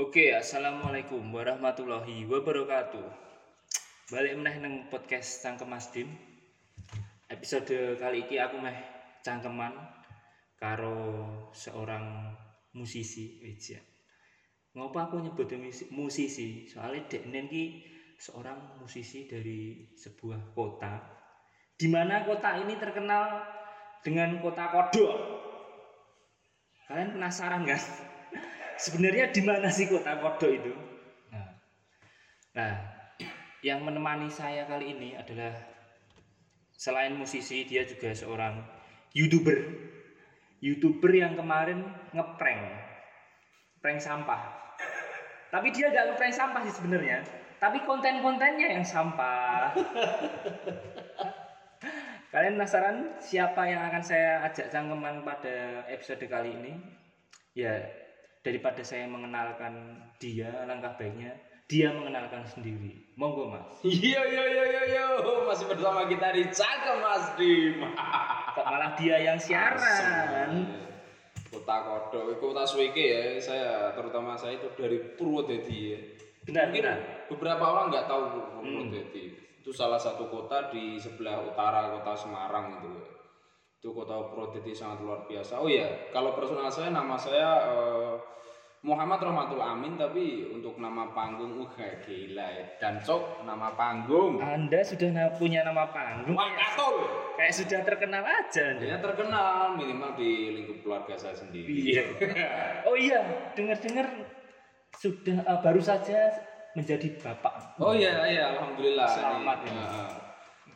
Oke, assalamualaikum warahmatullahi wabarakatuh. Balik meneh neng podcast Cangkem Masdim. Episode kali ini aku meh cangkeman karo seorang musisi Eja. Ngopo aku nyebut musi- musisi? Soalnya dek ki seorang musisi dari sebuah kota di mana kota ini terkenal dengan kota kodok. Kalian penasaran kan? Sebenarnya di mana sih kota kodok itu? Nah, nah, yang menemani saya kali ini adalah selain musisi, dia juga seorang youtuber. Youtuber yang kemarin ngeprank, prank sampah. Tapi dia nggak ngeprank sampah sih sebenarnya. Tapi konten-kontennya yang sampah. Kalian penasaran siapa yang akan saya ajak cangkeman pada episode kali ini? Ya, daripada saya mengenalkan dia, langkah baiknya dia mengenalkan sendiri. Monggo, Mas. Yo yo yo yo yo masih bersama kita di Cangkem Mas Dim. Kok malah dia yang siaran? Kota Kodok, kota Sweke ya. Saya terutama saya itu dari Purwodadi ya. Benar, Mungkin benar. beberapa orang nggak tahu Purwodadi. Itu salah satu kota di sebelah utara kota Semarang itu. Itu kota Purwodadi sangat luar biasa. Oh iya, kalau personal saya nama saya eh, Muhammad Rahmatul Amin tapi untuk nama panggung uh gila ya. Dan cok nama panggung Anda sudah punya nama panggung. Wakatul. Kayak sudah terkenal aja. Ya terkenal minimal di lingkup keluarga saya sendiri. Iya. Oh iya, dengar-dengar sudah eh, baru saja menjadi bapak. Oh iya iya alhamdulillah. Selamat Ini, ya.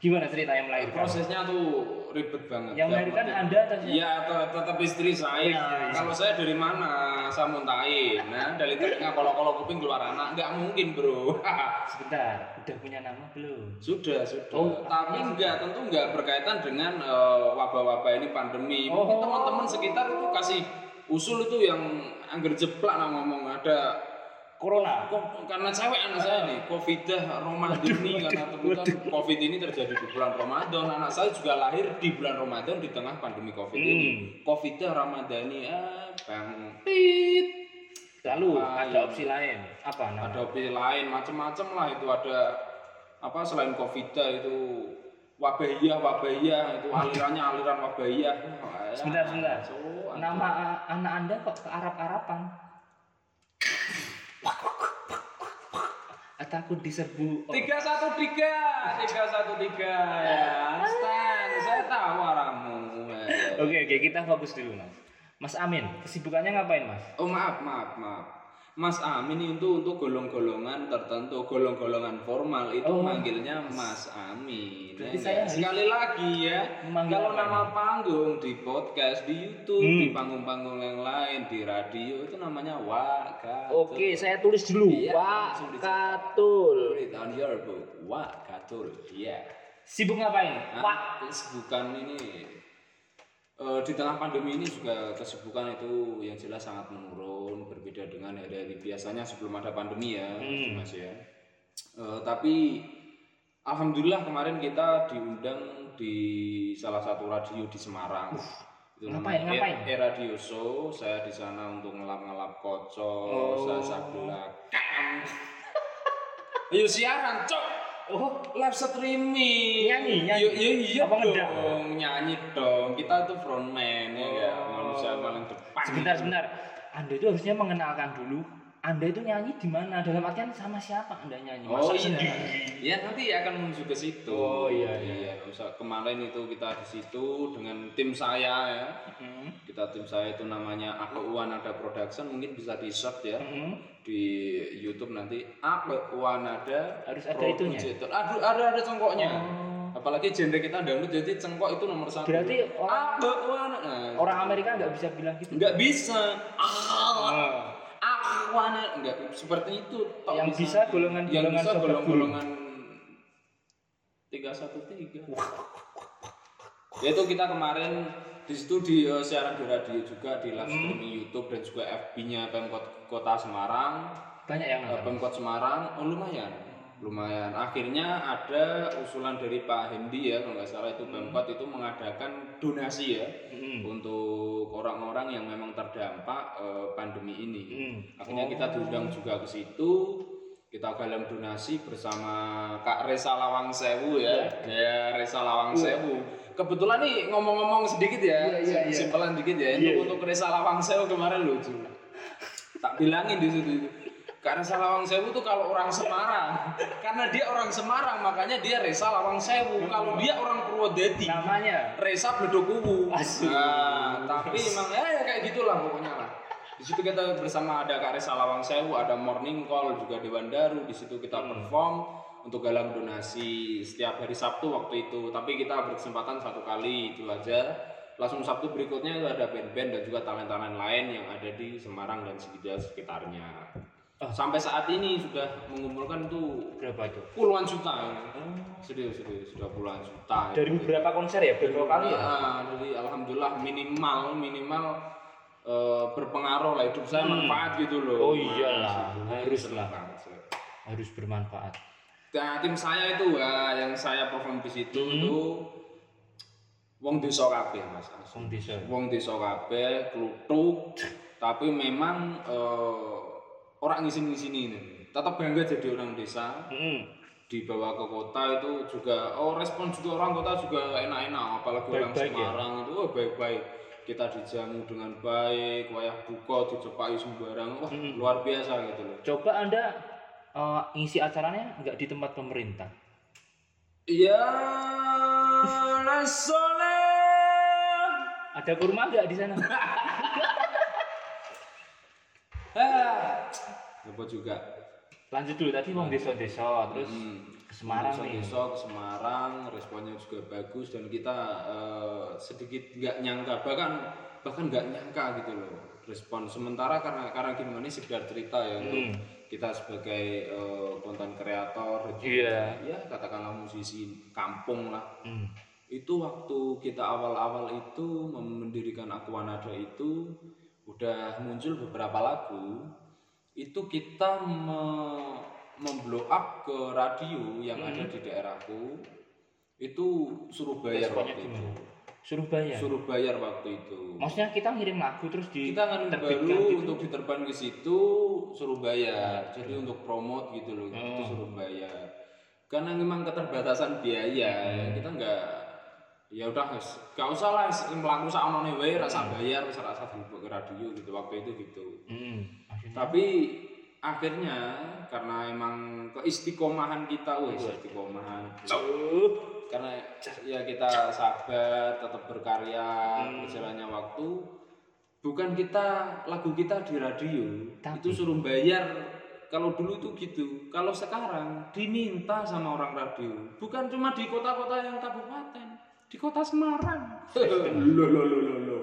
Ya. Gimana cerita yang melahirkan? Prosesnya tuh ribet banget. Yang Nggak melahirkan ngerti. Anda atau? Iya te- tetap istri saya. Iya, iya. Kalau saya dari mana? Saya muntahin. Nah dari telinga kalau-kalau kuping keluar anak nggak mungkin bro. Sebentar, udah punya nama belum? sudah sudah. Oh, Tapi enggak tentu enggak berkaitan dengan eh, wabah-wabah ini pandemi. Mungkin Oh. teman-teman sekitar itu kasih usul itu yang angger jeplak nah ngomong ada Corona. Karena cewek anak saya nih, Covidah Ramadhani karena kebetulan Covid ini terjadi di bulan Ramadan. Anak saya juga lahir di bulan Ramadan di tengah pandemi Covid Hmm. ini. Covidah Ramadhani ah bang tit. Lalu Ah, ada opsi lain. Apa nama? Ada opsi lain macam-macam lah itu ada apa selain Covidah itu wabahiyah wabahiyah itu alirannya aliran wabahiyah. Ya. Sebentar, sebentar. So, Nama anak Anda kok ke Arab-Araban? Ah, Takut diserbu. Oh, tiga satu tiga tiga satu tiga ya Stan saya tahu arahmu Ya. Oke, oke, kita fokus dulu, Mas. Mas Amin, kesibukannya ngapain, Mas? oh maaf maaf maaf Mas Amin itu untuk golong-golongan tertentu golong-golongan formal itu Oh. manggilnya Mas Amin Berarti Ya saya harus sekali lagi ya kalau nama panggung di podcast di YouTube Hmm. di panggung-panggung yang lain di radio itu namanya Wakatul Oke, saya tulis dulu. Iya, Wah, langsung dicetak. Katul. Read on your book Wakatul iya Sibuk ngapain? Nah, Wah, kesibukan ini eh, di tengah pandemi ini juga kesibukan itu yang jelas sangat menurun dengan hari-hari biasanya sebelum ada pandemi ya Hmm. mas ya Eh, tapi alhamdulillah kemarin kita diundang di salah satu radio di Semarang itu Ngapain, namanya ngapain? E, E Radio Show saya di sana untuk ngelap-ngelap kocok Oh. saya belakang ayo siaran cok oh, live streaming Nyanyi, nyanyi? Yo, yo, iya Apa dong nyanyi dong kita tuh frontman ya Oh. ya manusia paling depan sebentar, sebentar. Anda itu harusnya mengenalkan dulu. Anda itu nyanyi di mana? Dalam artian sama siapa Anda nyanyi? Oh Masa iya, sendiri? ya nanti akan menuju ke situ. Oh, iya, iya. Misal kemarin itu kita di situ dengan tim saya ya. Hmm. Kita tim saya itu namanya Aku Wanada Production mungkin bisa di search ya Hmm. di YouTube nanti Aku Wanada Harus ada itunya? Aduh ada ada cengkoknya. Oh. Apalagi genre kita dangdut jadi cengkok itu nomor satu. Berarti orang Wanada. Nah, orang Amerika nggak bisa bilang gitu. nggak bisa. Ah, Oh. aku anak nggak seperti itu. Yang bisa golongan-golongan yang bisa golong-golongan tiga satu tiga. Yaitu kita kemarin di situ di eh, siaran di radio juga di live streaming YouTube dan juga FB-nya Pemkot Kota Semarang, Banyak yang nonton. Pemkot Semarang, oh lumayan, lumayan. Akhirnya ada usulan dari Pak Hendi ya kalau nggak salah itu Pemkot itu mengadakan donasi ya Hmm. untuk orang-orang yang memang terdampak eh, pandemi ini. Hmm. Akhirnya kita diundang juga ke situ. Kita galang donasi bersama Kak Resa Lawang Sewu ya. Ya, Resa Lawang Sewu. Kebetulan nih ngomong-ngomong sedikit ya, Iya, iya, iya. simpelan dikit ya. Iya, Untuk, untuk Resa Lawang Sewu kemarin lucu. Tak bilangin di situ itu. Karena Lawang Sewu tuh kalau orang Semarang, karena dia orang Semarang makanya dia Resa Lawang Sewu. Kalau dia orang Purwodadi, Namanya Resa Bledokuwu. Nah, tapi emang ya, ya kayak gitulah pokoknya lah. Di situ kita bersama ada Kak Resa Lawang Sewu, ada Morning Call juga Dewan Daru. Di situ kita perform untuk galang donasi setiap hari Sabtu waktu itu. Tapi kita berkesempatan satu kali itu aja. Langsung Sabtu berikutnya itu ada band-band dan juga talent-talent lain yang ada di Semarang dan sekitar sekitarnya. Oh. Sampai saat ini sudah mengumpulkan tuh berapa itu? puluhan juta. Serius, serius, sudah puluhan juta. Dari beberapa konser ya, beberapa kali ya. Ah, jadi alhamdulillah minimal minimal eh, berpengaruh lah hidup saya manfaat gitu loh. Hmm. Oh iyalah, Itu harus lah. Harus bermanfaat. Nah, tim saya itu ah, yang saya perform di situ Hmm. itu wong desa kabeh Mas. Wong desa. Wong desa kabeh kluthuk tapi memang eh, orang ngisin-ngisini ini. Tetap bangga jadi orang desa. Hmm. dibawa ke kota itu juga oh respon juga orang kota juga enak-enak apalagi orang Baik-baik ya? Semarang itu oh, baik-baik kita dijamu dengan baik wayah buka dicepai sembarang wah Hmm. luar biasa gitu loh Coba Anda eh, ngisi acaranya nggak di tempat pemerintah. iya nasole Ada kurma nggak di sana? ah juga Lanjut dulu tadi wong desa-desa terus Hmm. ke Semarang Desa nih. desa ke Semarang responnya juga bagus dan kita eh, sedikit nggak nyangka bahkan bahkan nggak nyangka gitu loh respon sementara karena karena gimana ini sekedar cerita ya untuk Hmm. kita sebagai eh, konten kreator dan juga, Iya. ya katakanlah musisi kampung lah Hmm. itu waktu kita awal-awal itu mendirikan Aquanada itu udah muncul beberapa lagu itu kita me- memblow up ke radio yang Hmm. ada di daerahku itu suruh bayar Responnya waktu itu? Suruh bayar. suruh bayar waktu itu Maksudnya kita ngirim lagu terus di kita terbitkan baru gitu? untuk diterbang ke situ suruh bayar jadi untuk promote gitu loh itu Hmm. suruh bayar karena memang keterbatasan biaya Hmm. ya kita nggak ya udah wis, gak usah lah melaku saonone wae Hmm. rasa bayar rasa rasa ke radio gitu waktu itu gitu. Hmm. Tapi akhirnya karena emang keistiqomahan kita wes istiqomahan Uh, karena ya kita sabar tetap berkarya Hmm. berjalannya waktu. Bukan kita lagu kita di radio Tapi- itu suruh bayar. Kalau dulu itu gitu kalau sekarang diminta sama orang radio. Bukan cuma di kota-kota yang kabupaten di kota Semarang. Lo lo lo lo lo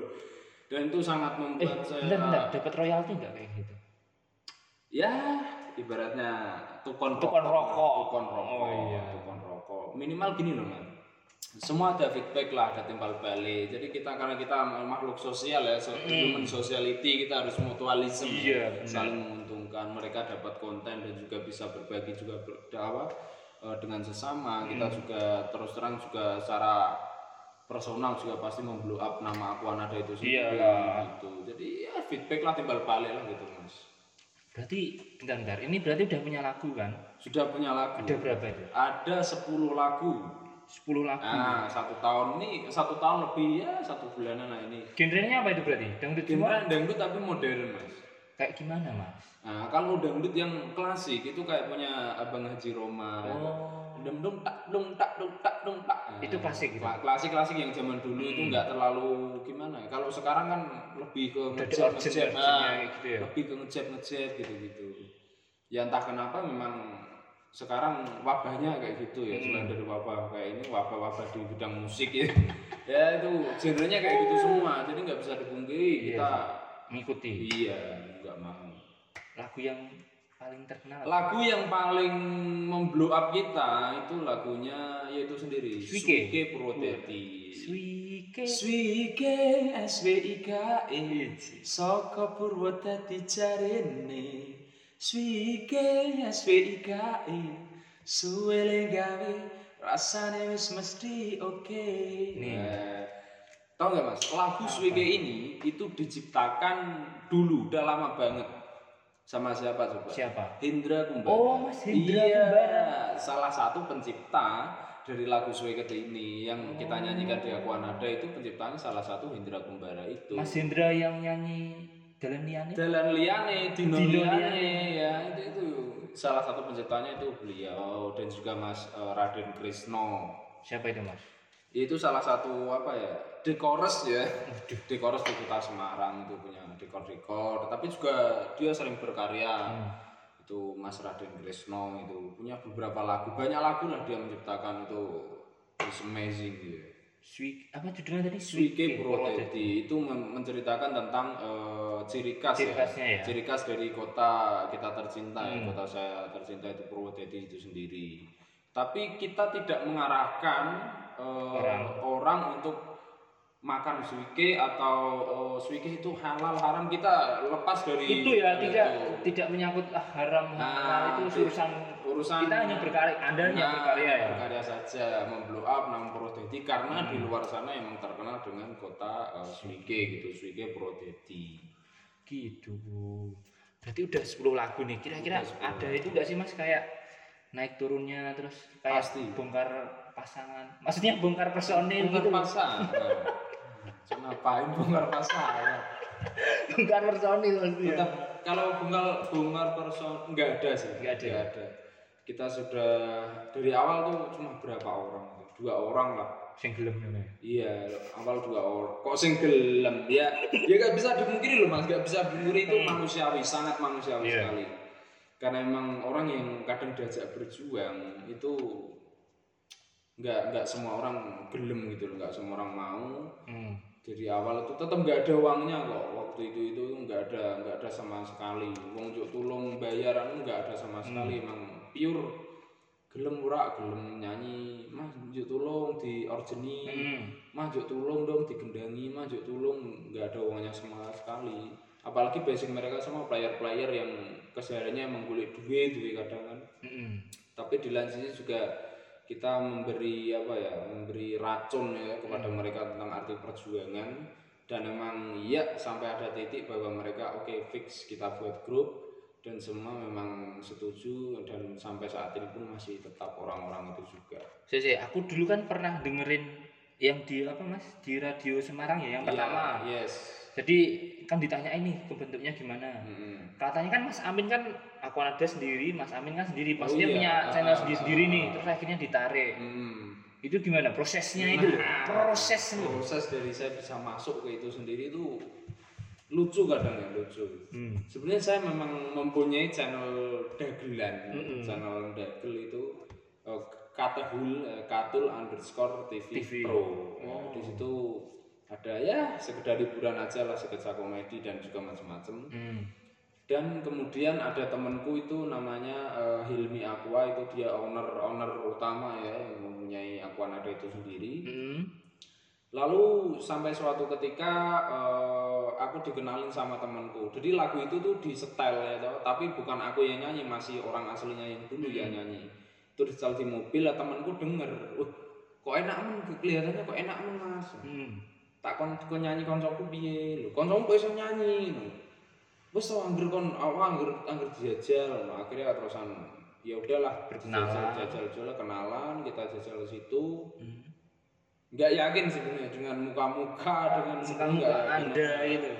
dan itu sangat eh, membuat saya bentar, bentar. Dapat royalti nggak kayak gitu? ya ibaratnya tukon Tukon rokok. tukon rokok Oh, iya. tukon rokok minimal gini loh man semua ada feedback lah ada timbal balik jadi kita karena kita makhluk sosial ya so, human sociality kita harus mutualisme Hmm. Iya, benar. saling menguntungkan mereka dapat konten dan juga bisa berbagi juga ber, apa, eh, dengan sesama kita Hmm. juga terus terang juga secara personal juga pasti memblow up nama Aquanada itu sendiri Iyalah. gitu jadi ya feedback lah timbal balik lah gitu mas Berarti bentar, bentar. Ini berarti udah punya lagu kan? sudah punya lagu Ada berapa itu? ada 10 lagu 10 lagu. nah satu tahun ini satu tahun lebih ya satu bulanan lah ini Genrenya apa itu berarti? Dangdut genre dangdut tapi modern mas Kayak gimana mas? nah kalau dangdut yang klasik itu kayak punya abang Haji Roma Oh. Dum dum tak dum tak dum tak dum tak Nah, Itu klasik gitu? kla- klasik klasik yang zaman dulu itu nggak terlalu gimana ya kalau sekarang kan lebih ke Udah ada ngejab ngejab urgent-urgentnya ah, kayak gitu ya? lebih ke ngejab ngejab gitu gitu ya entah kenapa memang sekarang wabahnya kayak gitu ya Hmm. selain dari wabah kayak ini wabah-wabah di bidang musik ya ya itu genrenya kayak gitu semua jadi nggak bisa dipungkiri Iya. kita Mengikuti. iya nggak mau Lagu yang paling terkenal. lagu yang paling memblow up kita itu lagunya yaitu sendiri Swike. Swike Purwodadi Swike. Swike S W I K E Saka Purwodadi jarene Swike S W I K E Suwele gawe rasane wis mesti oke Nih. Nah, Tahu nggak mas? Lagu Swike ini itu diciptakan dulu, udah lama banget. Sama siapa coba? Siapa? Hendra Kumbara. Oh, Mas Hendra iya, Kumbara. Salah satu pencipta dari lagu Swike ini yang kita nyanyikan di Aquanada itu penciptanya salah satu Hendra Kumbara itu. Mas Hendra yang nyanyi Jalan Liane. Dalan liane, dino, Dino liane, ya itu itu salah satu penciptanya itu beliau dan juga Mas eh, Raden Krisno. Siapa itu, Mas? Itu salah satu apa ya dekores ya, dekores di kota Semarang itu punya dekor-dekor. Tapi juga dia sering berkarya. Itu Mas Raden Krisno itu punya beberapa lagu, banyak lagu lah dia menciptakan itu is amazing gitu. Swik apa judulnya tadi? Swike Purwodadi itu menceritakan tentang eh, ciri khas Ciri ya. ya. Ciri khas dari kota kita tercinta ya, Hmm. kota saya tercinta itu Purwodadi itu sendiri. Tapi kita tidak mengarahkan eh, Orang. orang untuk makan swike atau eh, swike itu halal haram kita lepas dari Itu ya dari tidak itu. tidak menyangkut ah, haram Nah, halal itu urusan urusan kita hanya berkarya, Anda hanya Nah, berkarya ya. berkarya saja memblow up nama Purwodadi karena di luar sana emang terkenal dengan kota uh, Swike gitu Swike Purwodadi Gitu. Berarti udah 10 lagu nih. Kira-kira Udah 10 ada itu enggak sih Mas kayak naik turunnya terus kayak Pasti. bongkar pasangan. Maksudnya bongkar personil bongkar gitu. pasang nah, ngapain bongkar pasang bongkar personil maksudnya. tetap kalau bongkar bongkar person nggak ada sih Nggak ada. Nggak ada kita sudah dari awal tuh cuma berapa orang dua orang lah Sing gelem ya. Iya, awal dua orang. Kok sing gelem ya? Ya gak bisa dimungkiri loh mas, gak bisa dimungkiri itu manusiawi, sangat manusiawi Iya. sekali. Karena emang orang yang kadang diajak berjuang itu nggak nggak semua orang gelem gitu loh, nggak semua orang mau. Hmm. Dari awal itu tetap nggak ada uangnya kok. Waktu itu itu nggak ada nggak ada sama sekali. Wong juk tulung bayaran nggak ada sama sekali. Emang pure gelem ora gelem nyanyi mas juk tulung di orjeni Hmm. mah juk tulung dong digendangi mah juk tulung nggak ada uangnya sama sekali apalagi basic mereka semua player-player yang kesehariannya emang duit duit kadang kan Hmm. tapi di lain sisi juga kita memberi apa ya memberi racun ya kepada mereka tentang arti perjuangan. Dan emang iya sampai ada titik bahwa mereka oke fix kita buat grup. Dan semua memang setuju dan sampai saat ini pun masih tetap orang-orang itu juga. Saya, aku dulu kan pernah dengerin yang di apa Mas? Di radio Semarang ya yang pertama. Iya, yes Jadi kan ditanya ini kebentuknya gimana. Mm-mm. Katanya kan Mas Amin kan aku ada sendiri, Mas Amin kan sendiri, Oh pasti dia iya. punya Ah, channel ah, sendiri-sendiri ah, nih, ah. terus akhirnya ditarik. Mm. Itu gimana prosesnya itu? loh. Nah, Proses loh. proses dari saya bisa masuk ke itu sendiri itu lucu kadang ya lucu Hmm. sebenarnya saya memang mempunyai channel dagelan Mm-mm. channel dagel itu eh, katahul eh, katul underscore TV, TV. Pro Oh. di situ ada ya sekedar hiburan aja lah sketsa komedi dan juga macam-macam Hmm. dan kemudian ada temanku itu namanya eh, Hilmi Aqua itu dia owner owner utama ya yang mempunyai Aquanada itu sendiri Hmm. Lalu sampai suatu ketika eh, aku dikenalin sama temanku. Jadi lagu itu tuh di setel ya, toh. tapi bukan aku yang nyanyi, masih orang aslinya yang dulu yang nyanyi. Itu di setel di mobil, lah temanku denger, "Wah, kok enak men, kelihatannya kok enak men mas." Hmm. Tak kon kon nyanyi koncoku piye lho. Koncoku kok iso nyanyi. Wes to angger kon awak angger angger dijajal. Akhirnya terusan ya udahlah Berkenalan. jajal jajal kenalan kita jajal ke situ Hmm. nggak yakin sebenarnya dengan muka-muka dengan Muka-muka. Anda gitu.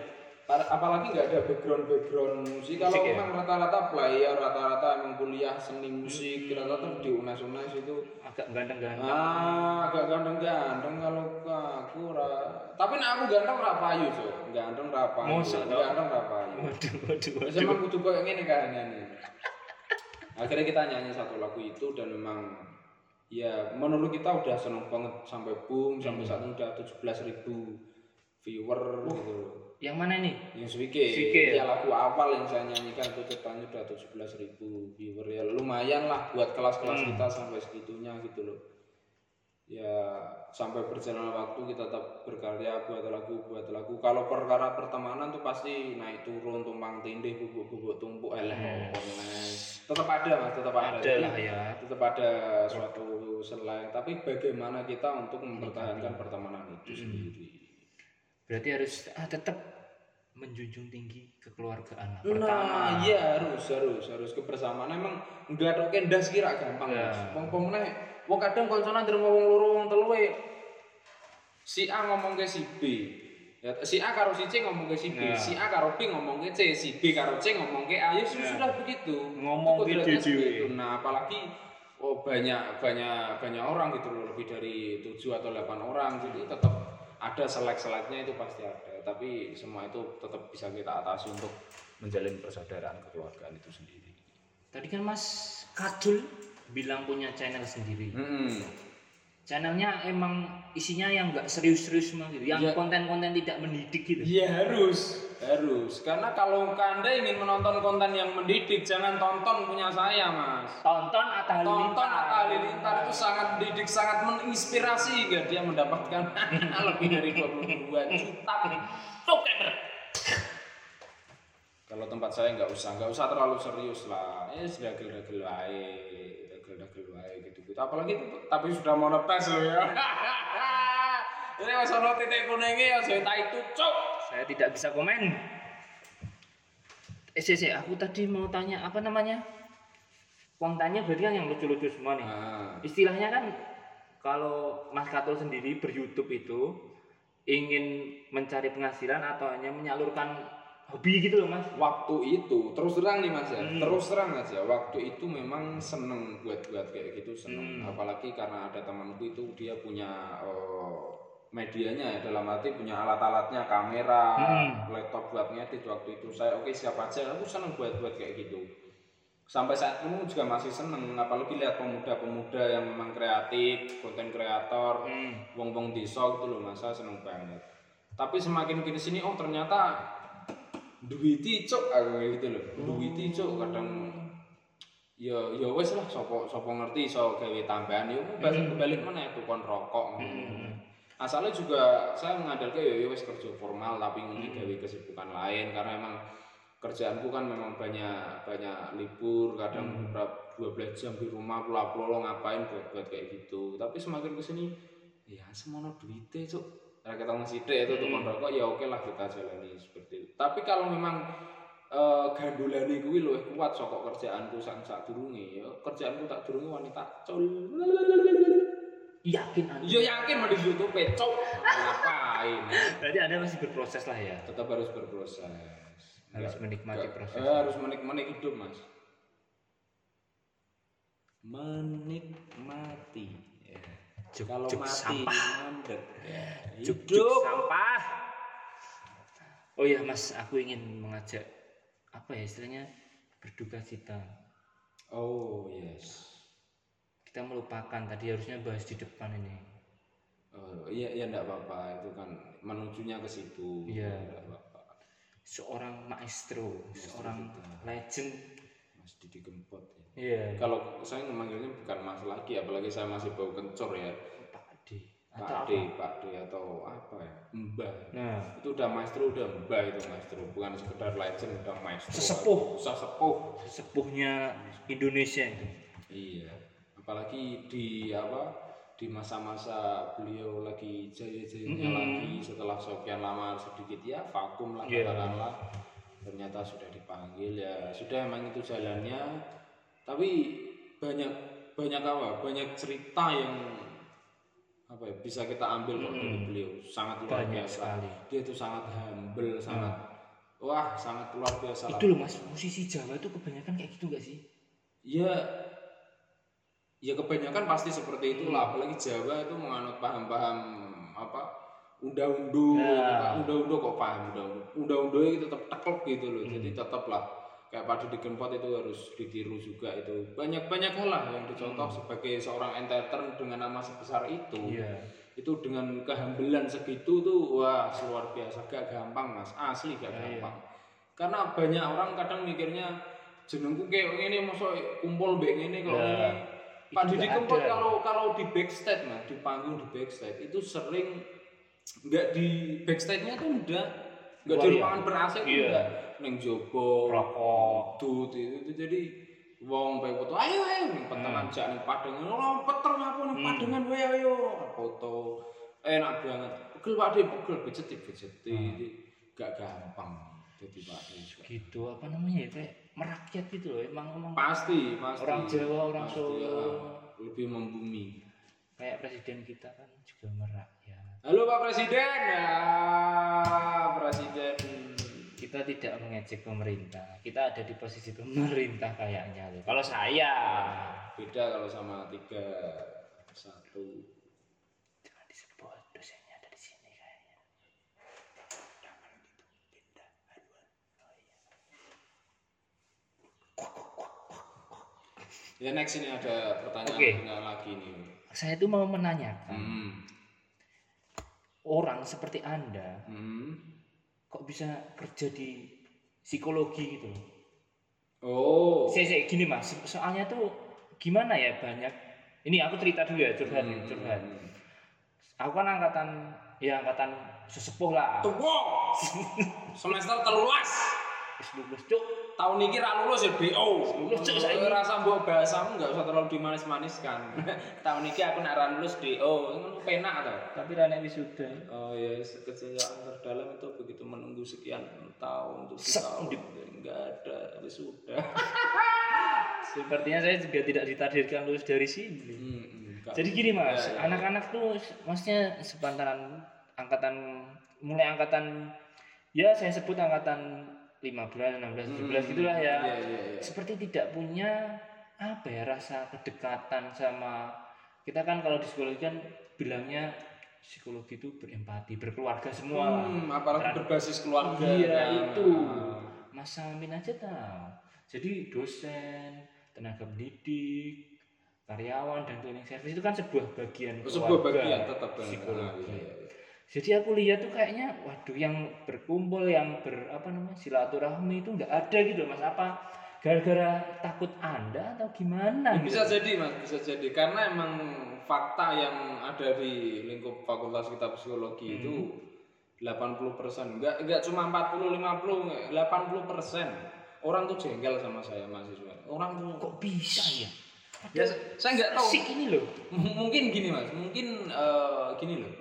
Pa- apalagi nggak ada background background musik kalau ya? memang rata-rata player rata-rata emang kuliah seni musik Hmm. rata-rata di unas-unas itu Agak ganteng-ganteng. ah agak ganteng-ganteng kalau aku ra tapi nek aku ganteng ra payu so ganteng ra payu Mosok, toh? ganteng ra payu Waduh, waduh, waduh. emang kudu ngene kan nih. Akhirnya kita nyanyi satu lagu itu dan memang ya menurut kita udah seneng banget sampai boom sampai saat ini udah 17.000 ribu viewer gitu. Yang mana nih? Yang Swike, Swike ya? lagu awal yang saya nyanyikan itu ceritanya udah 17.000 ribu viewer ya lumayan lah buat kelas-kelas Hmm. kita sampai segitunya gitu loh. Ya sampai berjalan waktu kita tetap berkarya buat lagu buat lagu. Kalau perkara pertemanan tuh pasti naik turun tumpang tindih bubuk-bubuk tumpuk eh Hmm. tetap ada mas tetap ada. Ada lah ya. tetap ada suatu selain tapi bagaimana kita untuk mempertahankan pertemanan itu Hmm. sendiri berarti harus ah, tetap menjunjung tinggi kekeluargaan lah. pertama Nah, iya harus harus harus kebersamaan emang nggak ada kendas kira gampang Ya. mas. Wong pemenang, wong kadang konconan terima wong loro wong telu we. Si A ngomong ke si B. Ya, si A karo si C ngomong ke si B, Ya. si A karo B ngomong ke C, si B karo C ngomong ke A. Ya sudah, Ya. sudah begitu. Ngomong gitu, seperti itu. Nah, apalagi oh banyak banyak banyak orang gitu loh, lebih dari 7 atau 8 orang. Jadi tetap ada selek-seleknya itu pasti ada. Tapi semua itu tetap bisa kita atasi untuk menjalin persaudaraan kekeluargaan itu sendiri. tadi kan mas Kadul bilang punya channel sendiri Hmm. channelnya emang isinya yang nggak serius-serius gitu yang Iya. konten-konten tidak mendidik gitu Iya harus, harus. Karena kalau anda ingin menonton konten yang mendidik, jangan tonton punya saya, mas. tonton Atta Tonton Halilintar Atta Halilintar itu sangat mendidik, sangat menginspirasi hingga dia mendapatkan lebih dari 22 juta token. Kalau tempat saya nggak usah, nggak usah terlalu serius lah. Eh, dagel-dagel wae, dagel-dagel wae gitu-gitu. Apalagi itu, tapi sudah monetas loh ya. Ini mas ono titik kuningnya ya saya tak itu cok. Saya tidak bisa komen eh sih aku tadi mau tanya apa namanya kontennya berarti kan yang lucu-lucu semua nih Nah, istilahnya kan kalau Mas Katul sendiri ber-YouTube itu ingin mencari penghasilan atau hanya menyalurkan hobi gitu loh Mas waktu itu terus terang nih mas ya, Hmm. terus terang aja. Waktu itu memang seneng buat buat kayak gitu seneng. Hmm. Apalagi karena ada temanku itu dia punya eh, medianya ya dalam arti punya alat-alatnya kamera, Hmm. laptop buat ngedit waktu itu. Saya oke siapa aja. Aku seneng buat buat kayak gitu. Sampai saat ini juga masih seneng. Apalagi lihat pemuda-pemuda yang memang kreatif, konten kreator, hmm. wong-wong desa gitu loh mas. Saya seneng banget. Tapi semakin kini sini oh ternyata duwiti cuk aku gitu loh. Duwiti cuk kadang ya ya wes lah sopo sopo ngerti so gawe tambahan. Ya balik balik mana tukang rokok. Hmm. Asalnya juga saya mengandalkan ya ya wes kerja formal tapi ini gawe kesibukan lain karena emang kerjaanku kan memang banyak banyak libur kadang berapa 12 jam di rumah pulang pulang ngapain buat buat kayak gitu. Tapi semakin ke sini ya semono duitnya cuk. Nah, kita masih itu tukang rokok ya oke lah kita jalani seperti itu. Tapi kalau memang eh gandulane kuwi luwih kuat saka kerjaanku sak sak durunge ya kerjaanku tak durunge wanita cul yakin Anda Ya yakin mau di YouTube cok. Ngapain? berarti Anda masih berproses lah ya Tetap harus berproses. harus Nggak- menikmati proses eh, harus menikmati hidup, Mas. Menikmati. Ya. Juk- Kalau juk mati sampah. mandek. Ya. Juk- juk Hidup. sampah oh ya Mas aku ingin mengajak apa ya istilahnya berduka cita Oh, yes. Kita melupakan tadi harusnya bahas di depan ini Oh, iya iya enggak apa-apa. Itu kan menujunya ke situ. Iya. Enggak apa-apa. seorang maestro, seorang kita. legend Mas Didi Kempot ya. iya Kalau saya memanggilnya bukan Mas lagi, apalagi saya masih bau kencur ya. Pak D Pak apa D, Pak D atau apa ya? Mbah. nah Itu udah maestro, udah mbah itu maestro, bukan sekedar legend, udah maestro. Sesepuh. Sesepuh. sepuhnya Indonesia itu Iya. Apalagi di apa? Di masa-masa beliau lagi jaya-jayanya Mm-mm. lagi setelah sekian lama sedikit ya vakum lah Iya. katakanlah. Ternyata sudah dipanggil ya sudah emang itu jalannya. Tapi banyak banyak apa? Banyak cerita yang apa ya, bisa kita ambil kok dari beliau sangat luar banyak biasa sekali dia itu sangat humble sangat wah sangat luar biasa itu loh mas musisi Jawa itu kebanyakan kayak gitu gak sih ya ya kebanyakan pasti seperti itulah. Apalagi Jawa itu menganut paham-paham apa unda-undu Ya. unda-undu kok paham unda-undu unda-undu itu tetap teklek gitu loh. Jadi tetaplah kayak padi di Gempot itu harus ditiru juga itu. Banyak-banyak hal lah yang dicontoh sebagai seorang entertainer dengan nama sebesar itu. Iya. Itu dengan kehambelan segitu tuh wah luar biasa. Gak gampang mas. Asli gak Ya, gampang. Karena banyak orang kadang mikirnya jenengku kayak gini masuk kumpul mbek kok Ya, ngene. itu Pak Didi Kempot kalau kalau di backstage nah di panggung di backstage itu sering nggak di backstage-nya tuh udah nggak di ruangan ber AC tuh Iya. udah neng jobo rokok. tut itu, itu jadi wong bae foto ayo ayo ning petengan jak ning padengan lompet ter ngapa ning Hmm. padengan wae ayo foto. Enak banget. Pegel pak de pegel bejeti bejeti gak gampang jadi pak gitu apa namanya ya kayak merakyat gitu loh emang emang pasti pasti. orang Jawa orang Pasti, Solo. ya. lebih membumi. Kayak presiden kita kan juga merakyat. Halo pak presiden. Ya presiden. Kita tidak mengejek pemerintah. Kita ada di posisi pemerintah kayaknya loh kalau saya. Beda kalau sama tiga satu jangan disebut dosennya ada di sini kayaknya jangan gitu beda haluan oh iya ya next ini ada pertanyaan tinggal lagi nih. Saya itu mau menanyakan hmm. orang seperti anda Hmm. kok bisa kerja di psikologi gitu loh? Oh. Saya, saya gini mas. Soalnya tuh gimana ya banyak. Ini aku cerita dulu ya curhat Hmm. curhat. Aku kan angkatan ya angkatan sesepuh lah. Tua. semester telulas. Wis lulus cuk tahun ini ra lulus ya BO Lulus, Cuk, saiki. rasa mbok bahasamu nggak usah terlalu dimanis-maniskan. Tahun ini aku nak ra lulus DO ngono penak to? Tapi rane wisuda. Oh ya kecelakaan terdalam itu begitu menunggu sekian tahun tujuh Sek, tahun. Di- nggak ada wisuda. Sepertinya saya juga tidak ditakdirkan lulus dari sini. Hmm, enggak. jadi gini mas Ya, ya. anak-anak tuh maksudnya sepantaran angkatan mulai angkatan ya saya sebut angkatan 15 16 17 gitulah ya Iya, iya, iya. seperti tidak punya apa ya rasa kedekatan sama kita kan kalau di psikologi kan bilangnya psikologi itu berempati berkeluarga semua. Hmm, apalagi berbasis keluarga iya kan. itu Mas Samin aja tahu jadi dosen tenaga pendidik karyawan dan cleaning service itu kan sebuah bagian Oh, sebuah bagian tetap benar. psikologi iya, iya. Jadi aku lihat tuh kayaknya waduh yang berkumpul yang ber apa namanya silaturahmi itu nggak ada gitu mas apa gara-gara takut anda atau gimana Ya, gitu bisa jadi mas, bisa jadi karena emang fakta yang ada di lingkup fakultas kita psikologi Hmm. itu 80 persen, nggak nggak cuma 40 50, 80 persen orang tuh jengkel sama saya mahasiswa. Orang tuh kok bisa ya ya, saya nggak tahu. ini loh mungkin gini mas, mungkin eh, gini loh.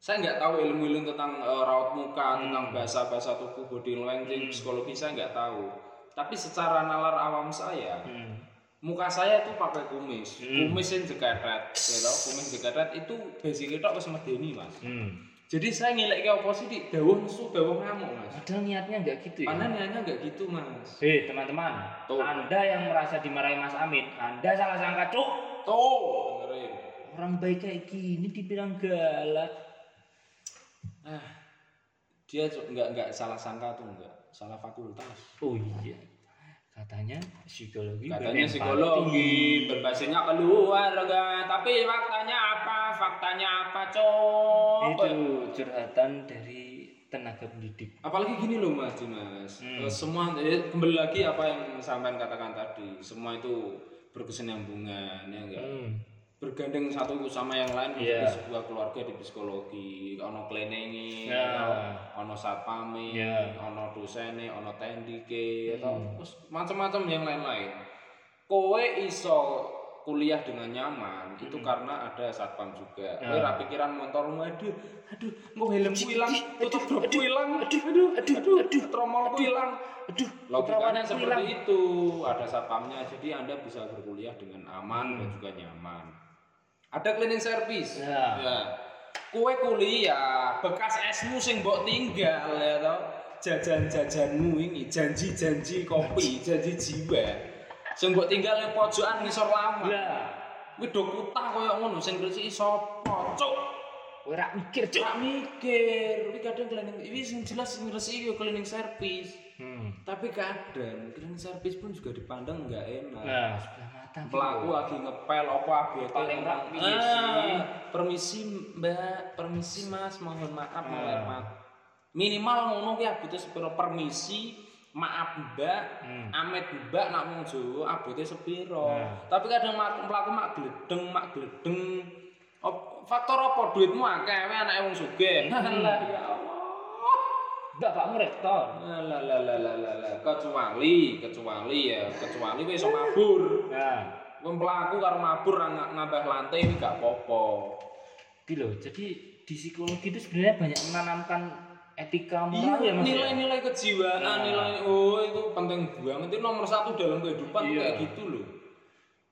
Saya nggak tahu ilmu-ilmu tentang eh, raut muka, tentang bahasa-bahasa tubuh, body language, psikologi saya nggak tahu. Tapi secara nalar awam saya, Hmm. muka saya tuh pakai kumis, kumis yang jegetet, ya tau, kumis jegetet itu basic kita wis medeni mas. Hmm. Jadi saya ngilek ke di dawuh nesu dawuh ngamuk mas. padahal niatnya nggak gitu ya Padahal niatnya nggak gitu mas. Hei teman-teman, Tuh. Anda yang merasa dimarahi Mas Amin, Anda salah sangka cuk. Tuh, dengerin. Orang baik kayak gini dibilang galak. Ah, dia nggak nggak salah sangka tuh nggak salah fakultas. Oh iya, katanya psikologi. Katanya psikologi berbasisnya keluarga, tapi faktanya apa? Faktanya apa, cok? Itu curhatan dari tenaga pendidik. Apalagi gini loh Mas Dimas, Hmm. Eh, semua eh, kembali lagi apa yang sampean katakan tadi, semua itu berkesinambungan ya enggak? Hmm. Bergandeng satu sama yang lain Iya. menjadi sebuah keluarga di psikologi, ono klenengi, Ya. ono satpame, Ya. ono dosene, ono tendike, atau Hmm. terus macam-macam yang lain-lain. Kowe iso kuliah dengan nyaman itu karena ada satpam juga. Kowe Hmm. Ya. ra pikiran motormu aduh, aduh, mau helmku hilang, tutup dropku hilang, aduh, aduh, aduh, aduh, tromolku hilang. Aduh, Logikanya seperti itu, ada satpamnya, jadi anda bisa berkuliah dengan aman dan juga nyaman. Ada cleaning service, Ya. ya. Kue kuliah, bekas esmu sing mbok tinggal ya tau. Jajan-jajanmu ini, janji-janji kopi, janji jiwa. Sing mbok tinggal yang pojokan ngisor lama. Lah, Kuwi do kutah koyo ngono sing ngresiki sapa, cuk. kowe ra mikir, Cuk. Mikir, iki kadang cleaning iki sing jelas sing ngresiki yo cleaning service. Hmm. Tapi kadang cleaning service pun juga dipandang nggak enak. Nah. Pelaku lagi ngepel apa ABT Paling "Ah, sih." Permisi Mbak, permisi Mas, mohon maaf, mohon maaf. Minimal ngono ki abot sepiro permisi, maaf Mbak, Hmm. amit Mbak nak wong Jawa abote sepiro. Nah. Tapi kadang pelaku mak gledeng, mak gledeng. Faktor apa duitmu akeh anake wong sugih. Hmm. Lah ya Allah. Bapakmu rektor. Lah lah lah lah lah kecuali kecuali ya kecuali iso mabur. Nah, Wong pelaku karo mabur nambah lantai ini gak apa-apa. Gitu loh. Jadi di psikologi itu sebenarnya banyak menanamkan etika Iya, moral ya Mas. ya? nilai-nilai kejiwaan, Nah. nilai oh itu penting banget itu nomor satu dalam kehidupan Iya. kayak gitu loh.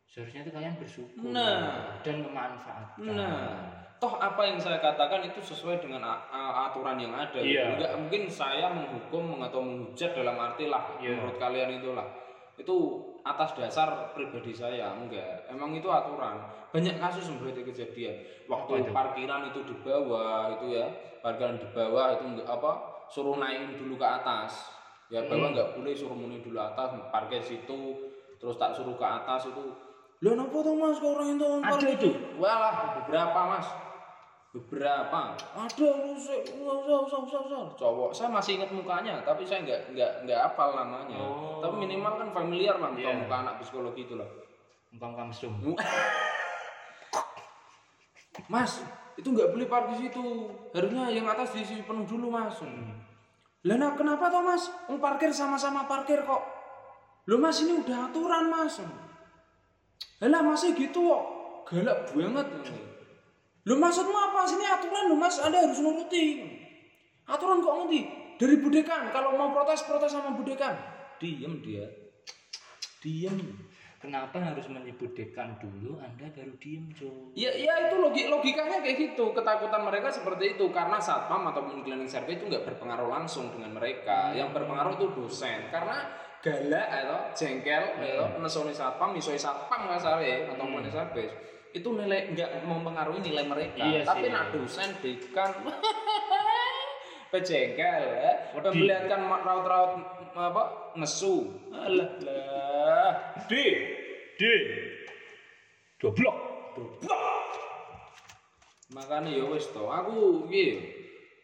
Seharusnya itu kalian bersyukur Nah. dan memanfaatkan. Nah, toh apa yang saya katakan itu sesuai dengan aturan yang ada. gitu. Iya. Enggak mungkin saya menghukum atau menghujat dalam arti lah Iya. menurut kalian itulah. Itu atas dasar pribadi saya enggak. Emang itu aturan. Banyak kasus seperti kejadian. Waktu itu? parkiran itu di bawah itu ya, parkiran di bawah itu enggak apa suruh naikin dulu ke atas. Ya Hmm. bawah enggak boleh suruh muni dulu atas, parkir situ, terus tak suruh ke atas itu. Lah napa tuh Mas kok orang itu Ada itu? Walah, beberapa mas beberapa. Ada usah usah usah usah usah cowok saya masih ingat mukanya tapi saya nggak nggak nggak hafal namanya. Oh. tapi minimal kan familiar lah muka Iya. muka anak psikologi itu lah. Engkau mesum. mas itu nggak boleh parkir situ. Harusnya yang atas diisi penuh dulu mas. Lah nah, kenapa toh mas? Wong parkir sama-sama parkir kok. Lo mas ini udah aturan mas. Lah masih gitu kok. Galak banget lo maksudmu apa? Sini aturan lo mas. Anda harus nuruti. Aturan kok nanti dari budekan. Kalau mau protes protes sama budekan. Diem dia. Diem. Kenapa harus menyebut dekan dulu? Anda baru diem, Jo? Ya, ya itu logi logikanya kayak gitu. Ketakutan mereka seperti itu. Karena satpam ataupun cleaning service itu nggak berpengaruh langsung dengan mereka. Yang berpengaruh itu dosen. Karena galak atau jengkel atau nesoni satpam, misoi satpam nggak salah ya, atau cleaning service itu nilai nggak mempengaruhi nilai mereka. Iya Tapi sih. nak dosen dekan pejengkel ya, ma- raut-raut apa nesu. Alah lah. D. D. Goblok. Makanya ya wis to, aku iki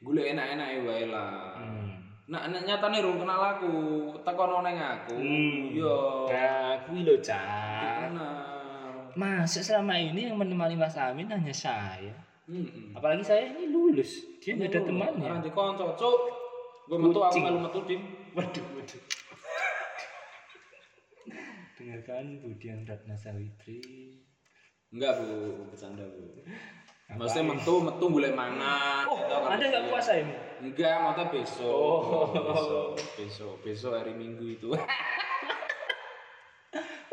golek enak-enake wae lah. Hmm. Nah, nek nyatane rung kenal aku, tekono ning aku. Yo. Nah, kuwi lho, Cak. Masa selama ini yang menemani Mas Amin hanya saya. Heeh. Apalagi saya ini lulus. Dia nggak ada temannya. Orang dikonco, cuk. Gue metu aku melu metu dim. Waduh, waduh. Dengarkan Budian Ratna Sawitri. Enggak, Bu, bercanda, Bu. Maksudnya metu metu golek mangan. Oh, gitu. Anda nggak puasa ini? Enggak, mata besok. Oh. Besok, besok, besok hari Minggu itu.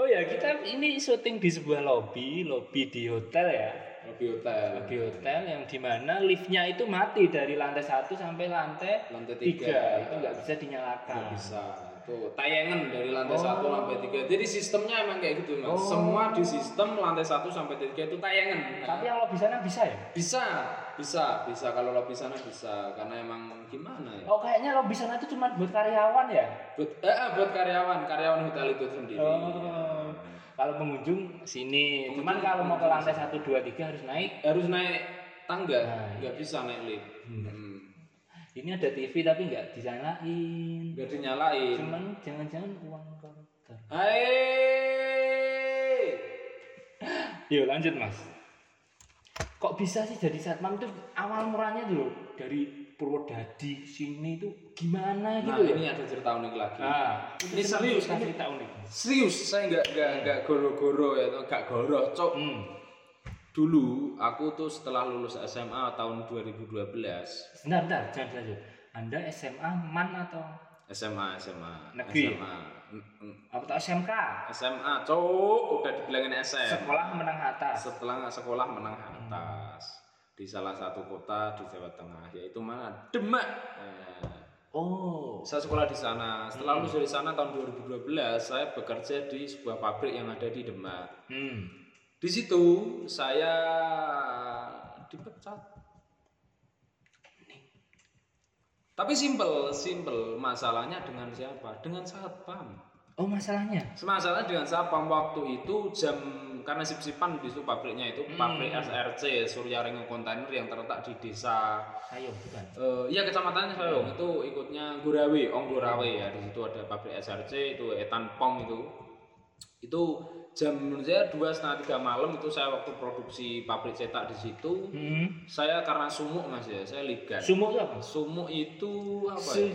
Oh ya, kita ini syuting di sebuah lobby, lobby di hotel ya. Lebih hotel. Lobby hotel yang di mana liftnya itu mati dari lantai satu sampai lantai Lantai tiga. Itu nggak bisa dinyalakan. Nggak bisa. Tuh, tayangan dari lantai Oh. satu sampai tiga. Jadi sistemnya emang kayak gitu, Mas. Oh. Semua di sistem lantai satu sampai tiga itu tayangan. Tapi yang lobby sana bisa ya? bisa, bisa, bisa. Kalau lobby sana bisa, karena emang gimana ya? Oh kayaknya lobby sana itu cuma buat karyawan ya? Buat, eh, eh, buat karyawan, karyawan hotel itu sendiri. Oh. Kalau pengunjung sini, cuman kalau mau ke lantai satu dua tiga harus naik. Harus naik tangga, Nah, nggak bisa naik lift. Hmm. Hmm. Ini ada TV tapi nggak dinyalain. Nggak dinyalain. Cuman jangan-jangan uang koruptor. Hai. Yuk lanjut mas. Kok bisa sih jadi satpam itu awal murahnya dulu dari Purwodadi sini itu gimana Nah, gitu ya? ini ada cerita unik lagi. Nah, Ini serius, kan ini- cerita unik. Serius, saya nggak nggak nggak goro-goro ya, nggak goroh, cok. Hmm. Dulu aku tuh setelah lulus SMA tahun 2012 Bentar, bentar, jangan lanjut. Anda SMA MAN atau SMA SMA Negeri? SMA Mm, mm. atau SMK? SMA cok udah dibilangin SM Sekolah menang atas. setelah sekolah menang atas di salah satu kota di Jawa Tengah yaitu mana? Demak. Nah, Oh. saya sekolah di sana. Setelah lulus dari sana tahun 2012 saya bekerja di sebuah pabrik yang ada di Demak. Hmm. di situ saya dipecat. Tapi simple simple masalahnya dengan siapa? Dengan satpam. Oh masalahnya. Masalahnya dengan satpam. Waktu itu jam karena sip-sipan di situ pabriknya itu Hmm. pabrik SRC Surya Ringo Kontainer yang terletak di desa Ayo bukan. eh iya kecamatannya Soyong itu ikutnya Gurawe, Ong Gurawe ya di situ ada pabrik SRC itu Etan Pom itu itu jam menurut saya dua setengah tiga malam itu saya waktu produksi pabrik cetak di situ Hmm. saya karena sumuk mas ya saya ligan Sumuk itu apa? sumuk itu apa ya?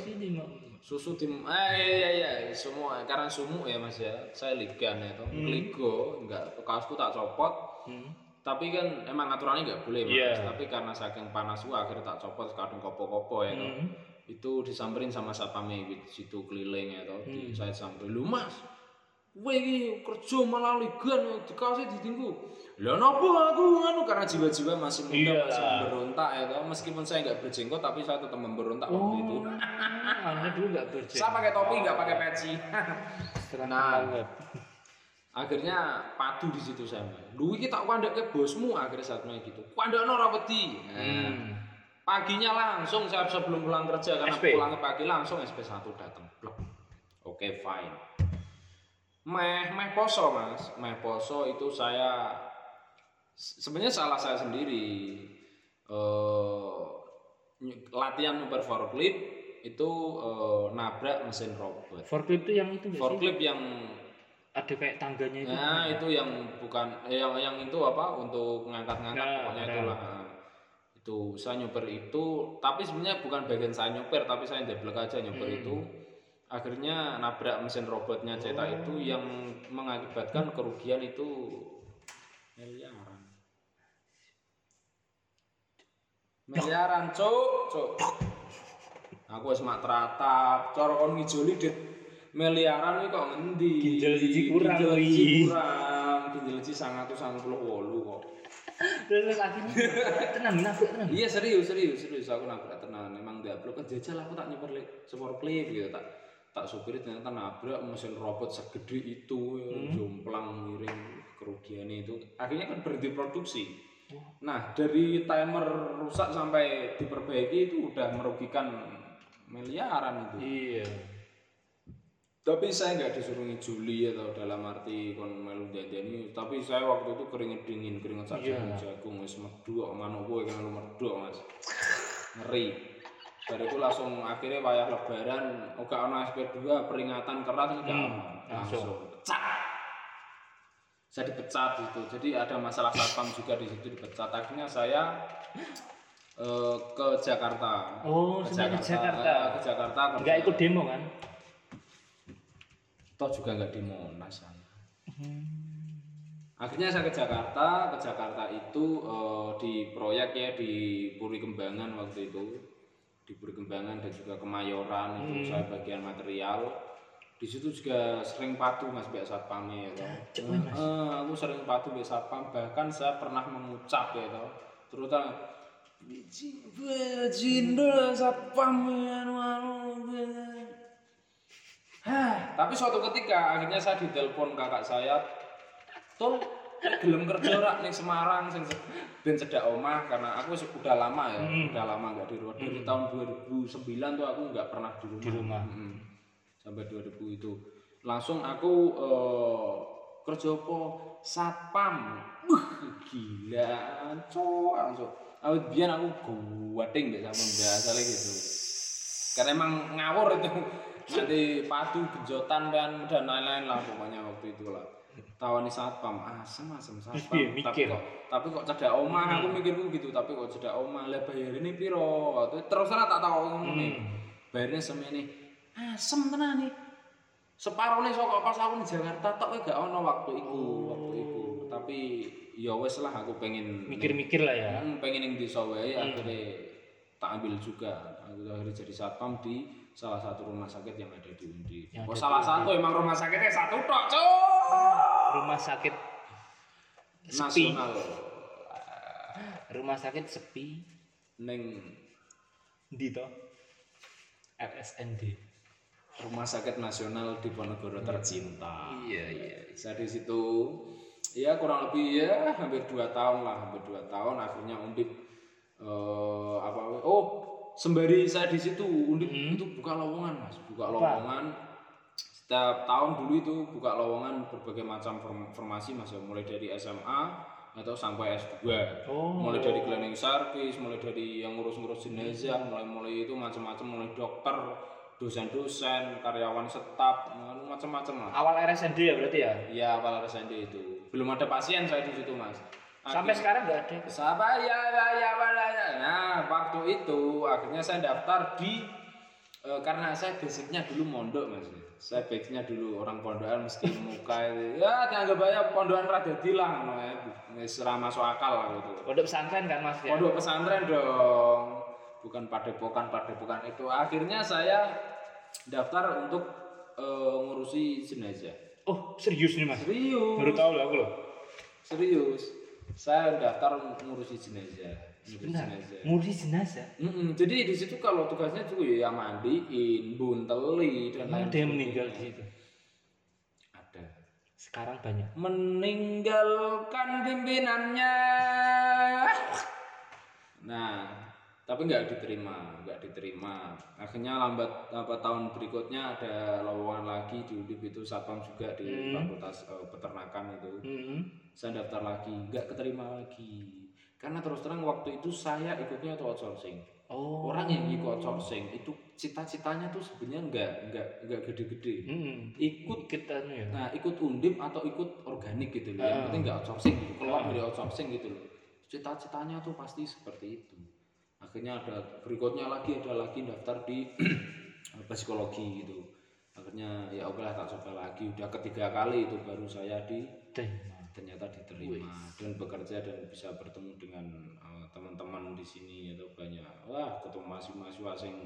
Susu di tim eh iya iya iya semua karena sumuk ya mas ya saya ligan ya toh Hmm. ligo enggak kaosku tak copot Hmm. tapi kan emang aturannya nggak boleh mas Iya. tapi karena saking panas gua akhirnya tak copot kadang kopo-kopo ya toh. Hmm. itu disamperin sama satpamnya di situ keliling ya toh di Hmm. saya samperin lu mas Kowe iki kerja malah ligan dikasih ditinggu. Lah napa aku nganu karena jiwa-jiwa masih muda Iyalah. masih memberontak ya toh. Meskipun saya nggak berjenggot tapi saya tetap memberontak waktu itu. Oh, anda dulu nggak berjenggot. Saya pakai topi nggak pakai peci. Nah. akhirnya padu di situ saya. Lu iki tak ke bosmu akhirnya saat main gitu. Kandakno ora wedi. Nah, Hmm. Paginya langsung saya sebelum pulang kerja karena SP? pulangnya pagi langsung SP1 datang. Blok. Oke, fine. Meh meh poso, Mas. Meh poso itu saya se- sebenarnya salah saya sendiri. Eh ny- latihan super forklift itu eh, nabrak mesin robot. Forklift itu yang itu? Forklift yang Ada kayak tangganya itu. Nah, itu yang bukan eh, yang yang itu apa untuk ngangkat-ngangkat Nah, pokoknya nah. itulah. Nah, Itu saya nyuper itu, tapi sebenarnya bukan bagian saya nyuper, tapi saya deblek aja nyuper Hmm. itu. Akhirnya nabrak mesin robotnya cetak itu Oh. yang mengakibatkan kerugian itu miliaran. Miliaran, cuk, cuk. Aku wis mak teratap, cara kon ngijoli dit miliaran iki kok ngendi? Ginjal siji kurang, Ginjal siji kurang, ginjal siji 198 kok. Terus akhirnya tenang, nabrak tenang. Iya serius serius serius aku nabrak tenan. Emang diupload kan jajal aku tak nyeper li- sport clip gitu tak tak supiri ternyata nabrak mesin robot segede itu ya, jomplang miring kerugiannya itu akhirnya kan berhenti produksi. Nah dari timer rusak sampai diperbaiki itu udah merugikan miliaran itu. Iya. Tapi saya nggak disuruh ngijuli atau dalam arti kon melu dadani, tapi saya waktu itu keringet dingin, keringet sak Iya. jagung wis medu kok manuk kowe kan lu Mas. Ngeri. Dari itu langsung akhirnya wayah lebaran, oga ono SP2 peringatan keras Hmm, langsung. langsung pecat. Saya dipecat itu. Jadi ada masalah satpam juga di situ dipecat. Akhirnya saya eh, ke Jakarta. Oh, sampai ke Jakarta. eh, ke Jakarta. kerja. Enggak ikut demo kan? toh juga nggak di Monas sana. Akhirnya saya ke Jakarta, ke Jakarta itu eh, di proyek ya di Puri Kembangan waktu itu, di Puri Kembangan dan juga Kemayoran itu saya bagian material. Di situ juga sering patuh mas biasa satpamnya ya toh. Eh, aku sering patuh biasa satpam, bahkan saya pernah mengucap ya toh, terutama satpam anu Hah, tapi suatu ketika akhirnya saya ditelepon kakak saya, "Tol, gelem kerja rak ning Semarang sing ben cedak omah karena aku wis udah lama ya, udah lama nggak di rumah. Dari tahun 2009 tuh aku nggak pernah di rumah. Di rumah. Mm-mm. Sampai 2000 itu. Langsung aku eh, kerja apa? Satpam. Buh, gila, cok, langsung. Awet biyen aku guwating mbek satpam biasa gitu. Karena emang ngawur itu nanti padu genjotan dan dan lain-lain lah pokoknya waktu itu lah tawani satpam. Asem asem satpam. Tapi kok tapi kok cedak omah? Aku mikirku gitu tapi kok cedak omah? Lah bayar ini piro? Terus sana tak tahu ngomong nih bayarnya semene asem tenan nih separuh nih sok pas aku di Jakarta tok gak ono waktu itu waktu itu tapi ya wes lah aku pengen Mikir-mikir lah ya. Hmm, pengen yang di wae akhirnya tak ambil juga. Aku akhirnya jadi satpam di salah satu rumah sakit yang ada di Undi. Yang Oh salah satu emang rumah sakitnya satu tok cok. Rumah sakit sepi. Nasional Rumah sakit sepi. neng Di toh. RSND. rumah sakit nasional di Ponorogo tercinta. Iya, iya. Saya di situ ya kurang lebih ya hampir dua tahun lah hampir dua tahun akhirnya undip eh apa oh sembari saya di situ undip itu buka lowongan mas buka lowongan setiap tahun dulu itu buka lowongan berbagai macam form- formasi mas ya mulai dari SMA atau sampai S2 Oh. mulai dari cleaning service mulai dari yang ngurus-ngurus jenazah mulai mulai itu macam-macam mulai dokter dosen-dosen karyawan staf macam-macam lah Awal RSND ya berarti ya? Iya, awal RSND itu. Belum ada pasien saya di situ, Mas. Sampai sekarang nggak ada. Siapa ya, ya, ya, ya, ya. Nah, waktu itu akhirnya saya daftar di Eh, karena saya basicnya dulu mondok mas saya basicnya dulu orang pondokan meski muka itu ya dianggap aja pondokan rada dilang no ya ora masuk akal lah gitu Pondok pesantren kan Mas ya? pondok pesantren dong bukan padepokan padepokan itu akhirnya saya daftar untuk eh, ngurusi jenazah Oh, serius nih Mas? serius Baru tahu lah aku loh. serius saya daftar ngurusi jenazah Benar. jenazah Ngurusi jenazah. Mm-mm, jadi di situ kalau tugasnya juga ya mandiin, bunteli dan lain Ada yang meninggal di situ. Ada. Sekarang banyak. Meninggalkan pimpinannya. Nah, tapi nggak diterima, nggak diterima. Akhirnya lambat apa tahun berikutnya ada lowongan lagi di UDIP itu satpam juga di Fakultas eh, Peternakan itu. Hmm. Saya daftar lagi, nggak keterima lagi. Karena terus terang waktu itu saya ikutnya itu outsourcing. Oh. orang yang ikut outsourcing itu cita-citanya tuh sebenarnya nggak nggak nggak gede-gede Hmm. ikut Ikut anu ya. nah ikut undip atau ikut organik gitu loh Ah. yang penting nggak outsourcing gitu keluar dari outsourcing gitu loh cita-citanya tuh pasti seperti itu akhirnya ada berikutnya lagi ada lagi daftar di psikologi gitu. Akhirnya ya oke lah tak coba lagi. Udah ketiga kali itu baru saya di Terima. ternyata diterima dan bekerja dan bisa bertemu dengan eh, teman-teman di sini atau banyak. Wah ketemu mahasiswa sing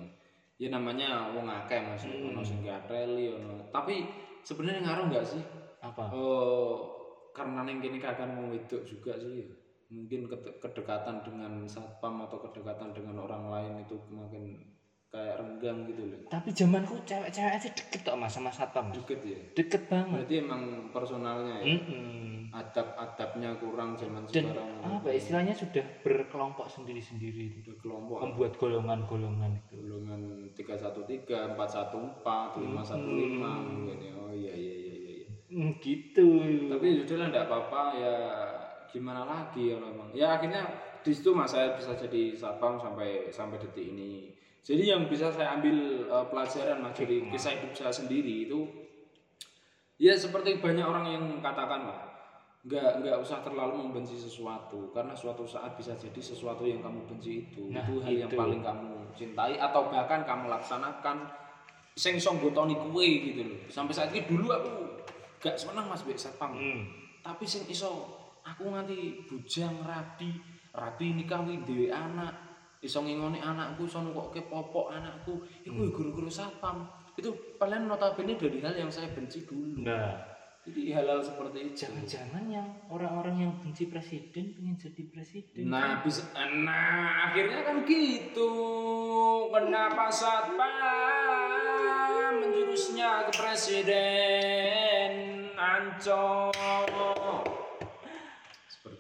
ya namanya wong akeh mas. Ono sing ono. Tapi sebenarnya ngaruh nggak sih? Apa? oh karena neng kini kagak mau wedok juga sih mungkin kedekatan dengan satpam atau kedekatan dengan orang lain itu makin kayak renggang gitu loh Tapi zamanku cewek-cewek aja deket kok Mas sama satpam. deket ya Deket banget. berarti emang personalnya ya Hmm. adab-adabnya kurang zaman Dan sekarang apa istilahnya sudah berkelompok sendiri-sendiri Udah kelompok membuat golongan-golongan itu. golongan 313, 414, 515 mungkin ya. Oh iya iya iya iya. iya. Hmm, gitu. Tapi sudah lah enggak apa-apa ya gimana lagi ya memang. Ya akhirnya di situ mas saya bisa jadi satpam sampai sampai detik ini. Jadi yang bisa saya ambil eh, pelajaran mas dari kisah hidup saya sendiri itu ya seperti banyak orang yang katakan lah nggak nggak usah terlalu membenci sesuatu karena suatu saat bisa jadi sesuatu yang kamu benci itu Nah, itu hal yang itu. paling kamu cintai atau bahkan kamu laksanakan sing song botoni kue gitu loh sampai saat ini dulu aku gak seneng mas bek satpam Hmm. tapi sing iso aku nganti bujang rapi rapi nikah wi dhewe anak. Iso ngingoni anakku iso nukokke popok anakku. Iku ya guru-guru satpam. Itu paling notabene dari hal yang saya benci dulu. Nah, jadi hal-hal seperti itu. Jangan-jangan yang orang-orang yang benci presiden pengen jadi presiden. nah bisa nah akhirnya kan gitu. Kenapa satpam menjurusnya ke presiden? Ancol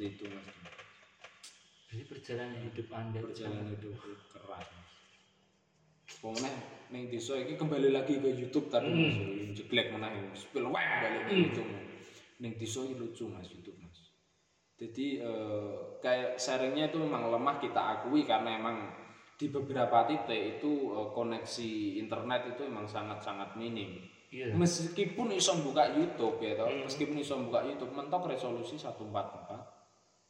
seperti itu mas Jadi perjalanan hidup Anda perjalanan hidup keras. Pokoknya neng desa ini kembali lagi ke YouTube tadi mas. Jeglek mana ya spill wah balik ke YouTube neng desa ini lucu mas YouTube mas. Jadi eh, kayak sharingnya itu memang lemah kita akui karena emang di beberapa titik itu eh, koneksi internet itu emang sangat-sangat minim. Iya. meskipun iso buka YouTube ya toh. Meskipun iso buka YouTube mentok resolusi 144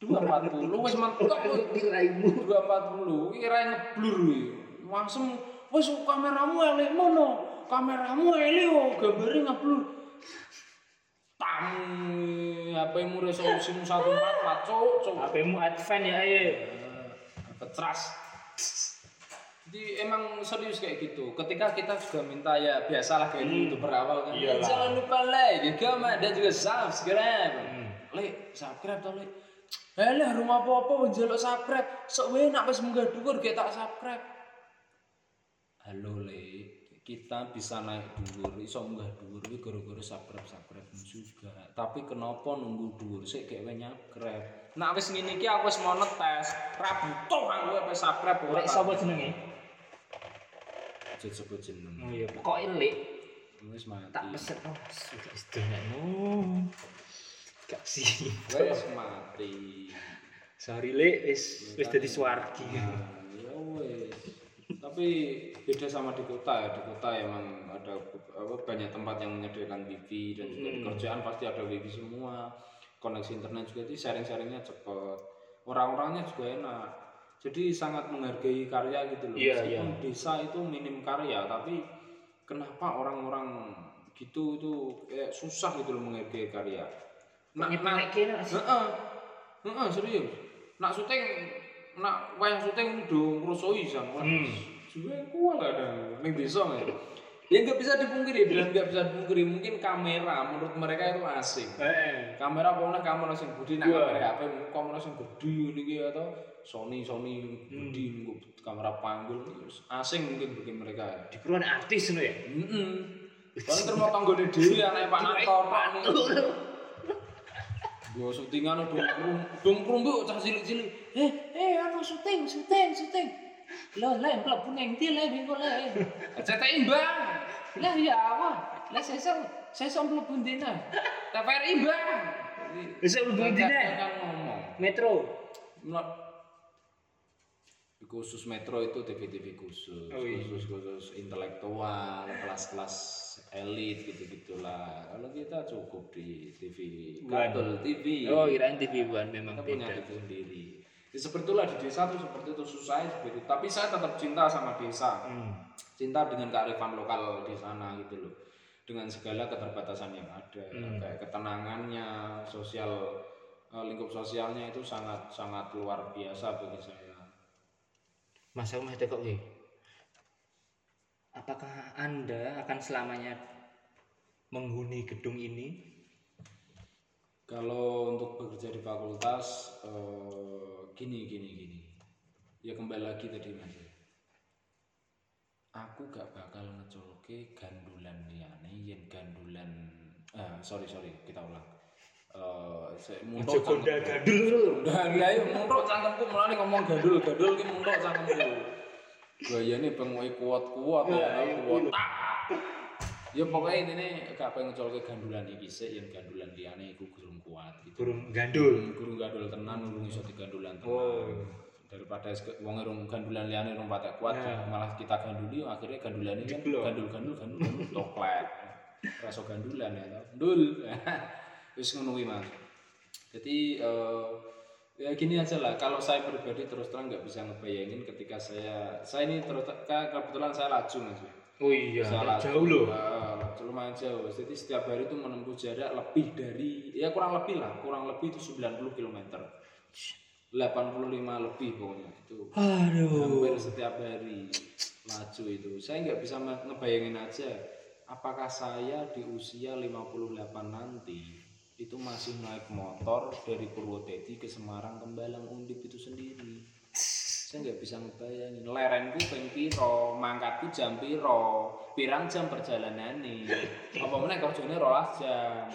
240 wis mentok Nilaimu. 240 kira ngeblur kuwi. Langsung wis kameramu elek mono. Kameramu elek kok gambare ngeblur. Tam HP-mu resolusimu 144 cuk cuk. HP-mu advance ya, ayo. Apa trust. Jadi emang serius kayak gitu. Ketika kita juga minta ya biasalah kayak itu berawal kan. Iyalah. Jangan lupa like, comment dan juga subscribe. Hmm. Lek, subscribe to lek. Alah rumah apa-apa njaluk subscribe. Sok wae nak wis munggah dhuwur ge tak subscribe. Halo lek, kita bisa naik dhuwur, iso munggah dhuwur kuwi gara-gara subscribe-subscribe juga. Tapi kenapa nunggu dhuwur sik gek wae nyabscribe. Nak wis ngene iki aku wis mau netes, ra butuh aku wis subscribe ora. Lek sapa jenenge? Aja sebut jeneng. Oh iya, pokoknya lek Wis mati. tak pesen oh sudah istirahat gak sih Wis mati. sorry lek wis wis dadi swargi Nah, ya wes. Tapi beda sama di kota ya. Di kota emang ada apa, banyak tempat yang menyediakan wifi dan juga di kerjaan pasti ada wifi semua. Koneksi internet juga itu sharing-sharingnya cepet. Orang-orangnya juga enak. jadi sangat menghargai karya gitu loh Iya, meskipun desa itu minim karya tapi kenapa orang-orang gitu itu kayak susah gitu loh menghargai karya nak nak Nyepelek kene Heeh. Heeh, serius. Nak syuting nak wayang syuting do ngrusoi san. Hmm. Juga kuat ada ning desa ya. Ya nggak bisa dipungkiri, dan nggak bisa dipungkiri mungkin kamera menurut mereka itu asing. Eh. Kamera pokoknya kamera sing gede nak Wah. kamera HP kamera sing gede niki atau Sony Sony gede niku kamera panggul asing mungkin bagi mereka. Dikuruan artis ngono ya. Heeh. Paling terima tanggone dhewe anake Pak Nantor Pak nih. Gua syutingan dong krum, dong krum cah cilik-cilik. Eh, eh anu syuting, syuting, syuting. Lah, lah mlebu nang ndi lah minggu lah. CTI Bang. Lah ya apa? Lah sesuk mlebu ndi nah. TVRI Bang. Sesuk mlebu ndi, Nah? Kan ngomong. Metro. Khusus metro itu TV-TV khusus, Oh, iya. khusus khusus intelektual, kelas-kelas elit gitu gitulah. Kalau kita cukup di TV, Buan. kabel TV, Oh, kirain TV One memang kita punya beda. TV sendiri. Ya, seperti itulah di desa tuh seperti itu susah seperti itu. Tapi saya tetap cinta sama desa, Hmm. cinta dengan kearifan lokal di sana gitu loh, dengan segala keterbatasan yang ada, Hmm. kayak ketenangannya, sosial eh, lingkup sosialnya itu sangat sangat luar biasa bagi saya. Mas tekok ki. Apakah Anda akan selamanya menghuni gedung ini? Kalau untuk bekerja di fakultas, eh, gini gini gini, ya kembali lagi tadi mas. Aku gak bakal ngecolke gandulan liyane yen gandulan, eh, sorry sorry kita ulang. Saya muntuk Gonda gandul. Udah lah ya muntuk cangkemku mulane ngomong gandul gandul ki muntuk cangkemku. Gayane bengoke kuat-kuat ya, kuat. Ya pokoknya intinya gak pengen ngecolke gandulan iki sik yen gandulan liyane iku gurung kuat gitu. Burung gandul. Gurung gandul tenan urung iso digandulan tenan. Oh. Daripada wong urung gandulan liyane urung patek kuat Nah. malah kita ganduli akhirnya gandulan ini kan gandul gandul gandul gandul toklet. Rasa gandulan ya tau. Wis ngono kuwi Mas. Jadi eh, ya gini aja lah. Kalau saya pribadi terus terang nggak bisa ngebayangin ketika saya saya ini terus ke- kebetulan saya laju mas. Oh iya, saya laju. jauh loh. Eh, lumayan jauh. Jadi setiap hari itu menempuh jarak lebih dari ya kurang lebih lah. Kurang lebih itu 90 km 85 lebih pokoknya. Itu Aduh. hampir setiap hari laju itu. Saya nggak bisa ngebayangin aja apakah saya di usia 58 nanti itu masih naik motor dari Purwodadi ke Semarang ke Balang Undip itu sendiri. Saya nggak bisa ngebayangin. Lerenku ping piro? Mangkatku jam piro? Pirang jam perjalanan nih apa meneh kerjane rolas jam?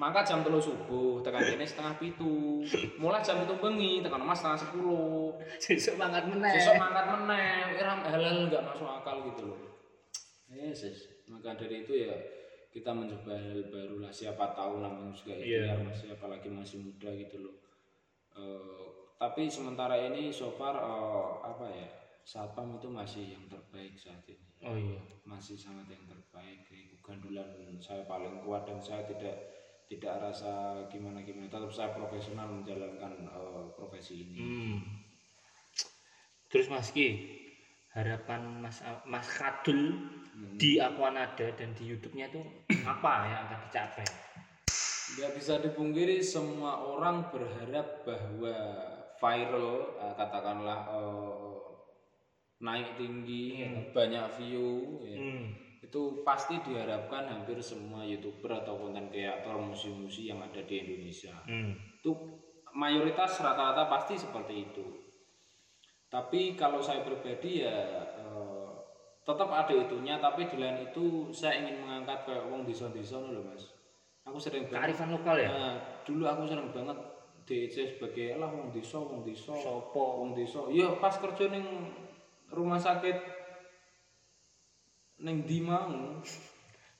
Mangkat jam telu subuh tekan kene setengah pitu. Mulai jam itu bengi tekan mas setengah sepuluh. Sesuk mangat meneh. Besok mangkat meneh, iram halal nggak masuk akal gitu loh. Yes, yes. Maka dari itu ya kita mencoba hal baru lah. Siapa tahu namanya juga ikhtiar masih apalagi masih muda gitu loh. Eh, tapi sementara ini so far eh, apa ya satpam itu masih yang terbaik saat ini. Oh iya. Masih sangat yang terbaik. Ibu gandulan saya paling kuat dan saya tidak tidak rasa gimana gimana. Tetap saya profesional menjalankan eh, profesi ini. Hmm. Terus Mas Ki, harapan Mas Mas Kadul di Aquanada dan di YouTube-nya itu apa yang akan dicapai? Nggak bisa dipungkiri semua orang berharap bahwa viral eh, katakanlah eh, naik tinggi banyak view ya. Hmm. itu pasti diharapkan hampir semua youtuber atau konten kreator musisi-musisi yang ada di Indonesia Hmm. itu mayoritas rata-rata pasti seperti itu tapi kalau saya pribadi ya eh, tetap ada itunya tapi di lain itu saya ingin mengangkat kayak wong desa-desa loh mas aku sering banget Kearifan lokal ya? Nah, dulu aku sering banget DC sebagai lah wong desa wong desa Sopo? wong desa iya pas kerja ning rumah sakit ning di mau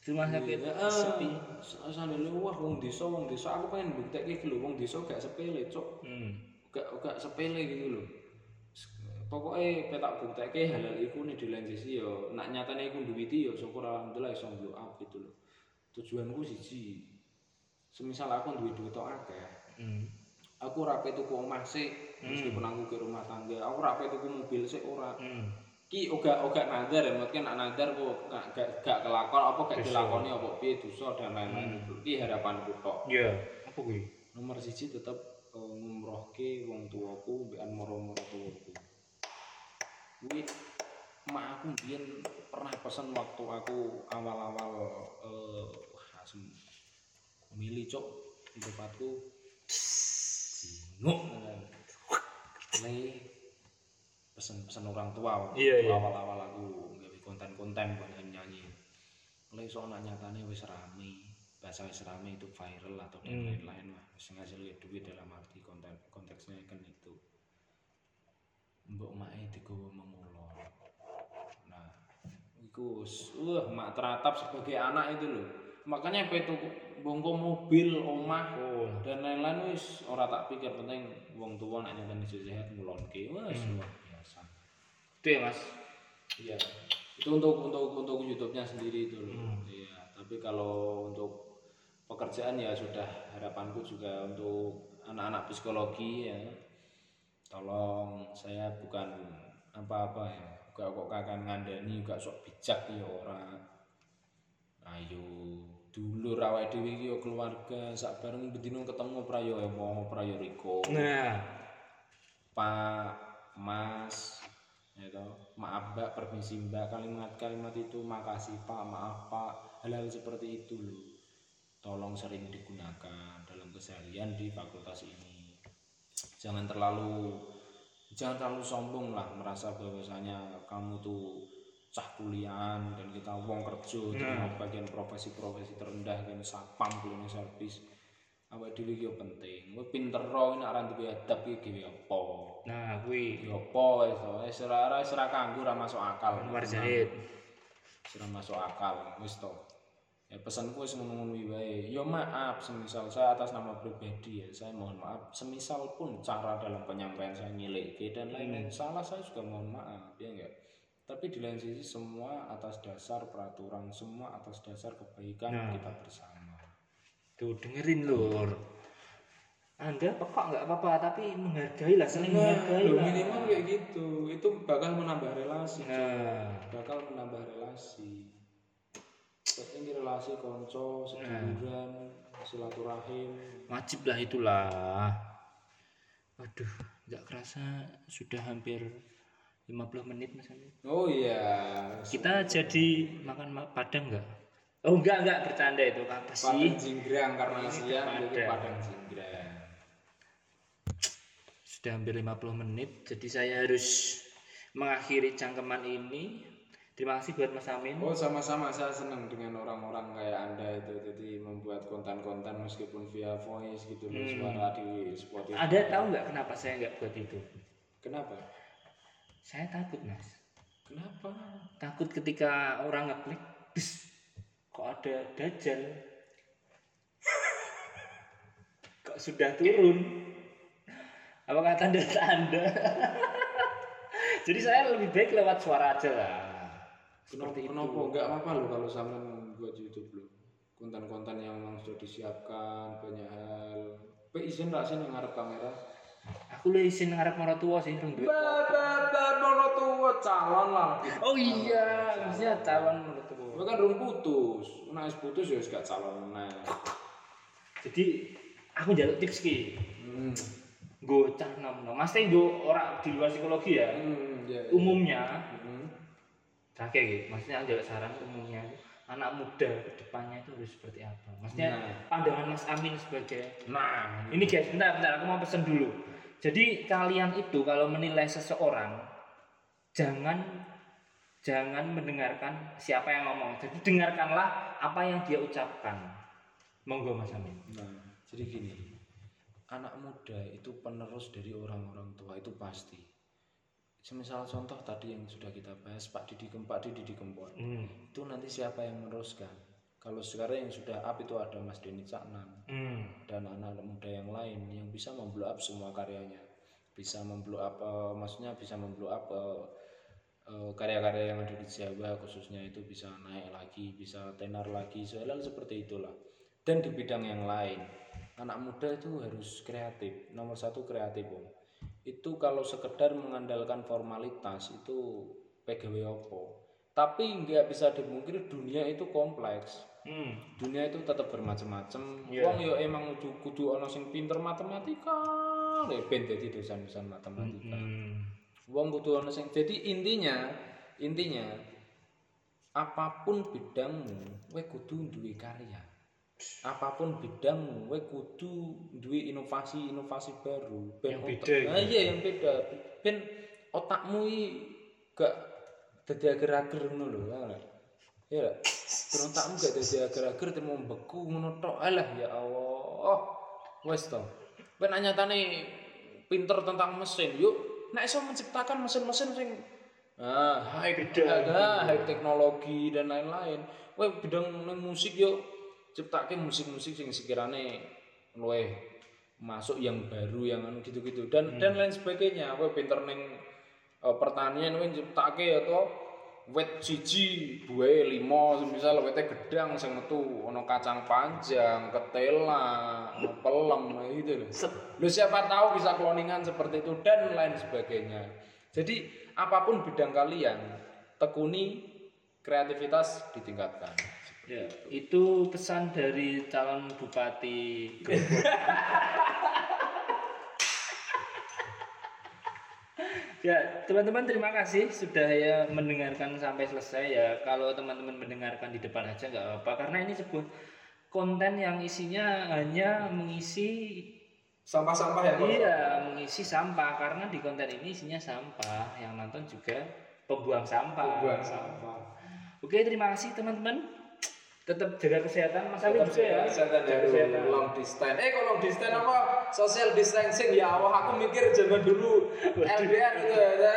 Rumah sakit Heeh. sepi. Sambil wah wong desa wong desa aku pengen iki lho wong desa gak sepele cok Hmm. gak gak sepele gitu loh pokoknya petak buktekke halal iku nih di sisi yo. Nak nyatane iku duwiti yo syukur alhamdulillah iso blow up gitu loh tujuanku siji. Semisal aku duwe duit tok akeh Hmm. aku rapi tuku omah sih meskipun aku ke rumah tangga aku rapi tuku mobil sih ora. Hmm. ki oga oga nadar ya mungkin nak nadar kok gak gak, gak kelakon apa gak dilakoni apa piye dosa dan lain-lain itu ki harapanku tok. Ya, apa kuwi? nomor siji tetep uh, ngumrohke wong tuaku mbekan moro-moro tuaku kuwi mak aku mbiyen pernah pesen waktu aku awal-awal eh asem milih cok tempatku. Singuk le pesen-pesen orang tua Iya, iya. awal-awal aku gawe konten-konten buat nyanyi. Le soalnya nyatanya wis rame bahasa wis rame itu viral atau dan Hmm. lain-lain lah. Wis ngasilin duit dalam arti konten konteksnya kan itu mbok mae digowo memulon nah iku wah mak teratap sebagai anak itu loh makanya apa itu bongko mobil omah Oh, dan lain-lain wis ora tak pikir penting wong tua nak nyatane sehat ngulonke wis luar biasa itu ya Mas. Iya. Itu untuk untuk untuk YouTube-nya sendiri itu loh. Hmm. Iya. Tapi kalau untuk pekerjaan ya sudah harapanku juga untuk anak-anak psikologi ya. Tolong saya bukan apa-apa ya. Gak kok kakak ngandani gak sok bijak ya orang. Ayo dulur awake dhewe iki yo keluarga sak bareng bedino ketemu prayo Emo, prayo Riko. Nah, Pak, Mas, ya toh. maaf Mbak, permisi Mbak, kalimat-kalimat itu makasih Pak, maaf Pak, hal-hal seperti itu loh. Tolong sering digunakan dalam keseharian di fakultas ini. Jangan terlalu jangan terlalu sombong lah merasa bahwasanya kamu tuh cah kuliahan dan kita wong kerja terima bagian profesi-profesi terendah kan sapam kuliah servis. Awak dhewe yo penting. Kowe pinter ro nek ora duwe adab iki gawe apa? Nah kuwi. Ya apa wis to? Wis ora ora ora kanggo ora masuk akal. Zahid. Wis ora masuk akal wis to ya pesanku ngono-ngono wae. Ya maaf semisal saya atas nama pribadi ya saya mohon maaf. Semisal pun cara dalam penyampaian saya nyileke dan lain-lain. Salah saya juga mohon maaf ya enggak? Tapi di lain sisi semua atas dasar peraturan semua atas dasar kebaikan Nah. kita bersama. Tuh dengerin lur. Anda pekok nggak apa-apa tapi menghargai lah, saling menghargai Loh, lah. minimal kayak gitu. Itu bakal menambah relasi Nah, bakal menambah relasi ini relasi konco seduluran silaturahim wajib lah itulah. Waduh, nggak kerasa sudah hampir 50 menit Mas Andi. oh iya Kita jadi makan ma- padang nggak? Oh enggak enggak bercanda itu apa sih? padang jinggrang karena siang jadi padang jinggrang Sudah hampir 50 menit, jadi saya harus mengakhiri cangkeman ini. Terima kasih buat Mas Amin. oh sama-sama saya senang dengan orang-orang kayak anda itu jadi membuat konten-konten meskipun via voice gitu loh suara di Spotify Ada tahu nggak kenapa saya nggak buat itu? kenapa Saya takut mas. kenapa Takut ketika orang ngeklik, "Bus, kok ada dajjal? kok sudah turun? Apakah tanda-tanda? Jadi saya lebih baik lewat suara aja lah. Kenapa, Seperti itu. kenapa enggak apa-apa loh kalau sampean buat YouTube loh. Konten-konten yang memang sudah disiapkan banyak hal. Pe izin tak sih ngarep kamera? Aku lu isin ngarep marah tua sih rung duit. Bapak mono tua calon lah. Oh iya, maksudnya calon marah tua. Gue kan rung putus. Nek wis putus ya wis gak calon meneh. Jadi aku jaluk tips ki. Hmm. Gue cah nom nom. Mas teh gue orang di luar psikologi ya. Hmm, ya. Umumnya, Hmm. Terakhir gitu. Maksudnya aku saran umumnya anak muda ke depannya itu harus seperti apa? Maksudnya Nah. pandangan Mas Amin sebagai Nah, ini guys, bentar, bentar, aku mau pesen dulu. Jadi kalian itu kalau menilai seseorang jangan jangan mendengarkan siapa yang ngomong. Jadi dengarkanlah apa yang dia ucapkan. Monggo Mas Amin. Nah, jadi gini, anak muda itu penerus dari orang-orang tua itu pasti. Semisal contoh tadi yang sudah kita bahas Pak Didi Pak Didi Kempot, Hmm. itu nanti siapa yang meneruskan? Kalau sekarang yang sudah up itu ada Mas Denny Caknan Hmm. dan anak-anak muda yang lain yang bisa memblow up semua karyanya, bisa memblow up, eh, maksudnya bisa memblow up eh, eh, karya-karya yang ada di Jawa khususnya itu bisa naik lagi, bisa tenar lagi, soalnya seperti itulah. Dan di bidang yang lain, anak muda itu harus kreatif nomor satu kreatif om itu kalau sekedar mengandalkan formalitas itu pegawai opo tapi nggak bisa dimungkiri dunia itu kompleks hmm. dunia itu tetap bermacam-macam Iya. wong yo emang kudu kudu ana sing pinter matematika lho ben dadi dosen-dosen matematika Hmm. wong kudu ana sing jadi intinya intinya apa pun bidangmu kowe kudu duwe karya apa pun bidangmu kowe kudu duwe inovasi-inovasi baru. Yang otak- beda. Nah, iya yang beda. Ben otakmu iki gak dadi ager-ager ngono lho ya? Ben otakmu gak dadi ager-ager terus beku ngono tok. Alah ya Allah. Wes to. Ben nyatane pinter tentang mesin yuk. Nek iso menciptakan mesin-mesin sing ah high ada high teknologi dan lain-lain. Weh bidang musik yuk ciptake musik-musik sing sekirane luweh masuk yang baru yang anu gitu-gitu. Dan dan lain sebagainya. Kowe pinter ning eh, pertanian kowe ciptake atau wet siji buahe limo misal wete gedang sing metu ana kacang panjang ketela pelem gitu loh lu siapa tahu bisa cloningan seperti itu dan lain sebagainya. Jadi apa pun bidang kalian tekuni kreativitas ditingkatkan Ya, itu pesan dari calon bupati ya, teman-teman terima kasih sudah ya mendengarkan sampai selesai ya. Kalau teman-teman mendengarkan di depan aja nggak apa-apa karena ini sebuah konten yang isinya hanya mengisi sampah-sampah ya iya mengisi sampah karena di konten ini isinya sampah yang nonton juga pembuang sampah. buang sampah Oke, terima kasih teman-teman. Tetap jaga kesehatan, Mas Ali juga ya. kesehatan dari kesehatan. long distance. Eh, kalau long distance apa? Social distancing ya Allah. Aku mikir zaman dulu LDR itu ya.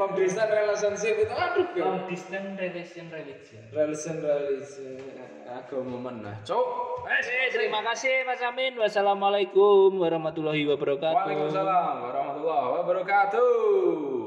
Long distance relationship itu aduh. Long distance relation religion. Relation relation agama mana? Cok. Eh, terima kasih Mas Amin. Wassalamualaikum warahmatullahi wabarakatuh. Waalaikumsalam warahmatullahi wabarakatuh.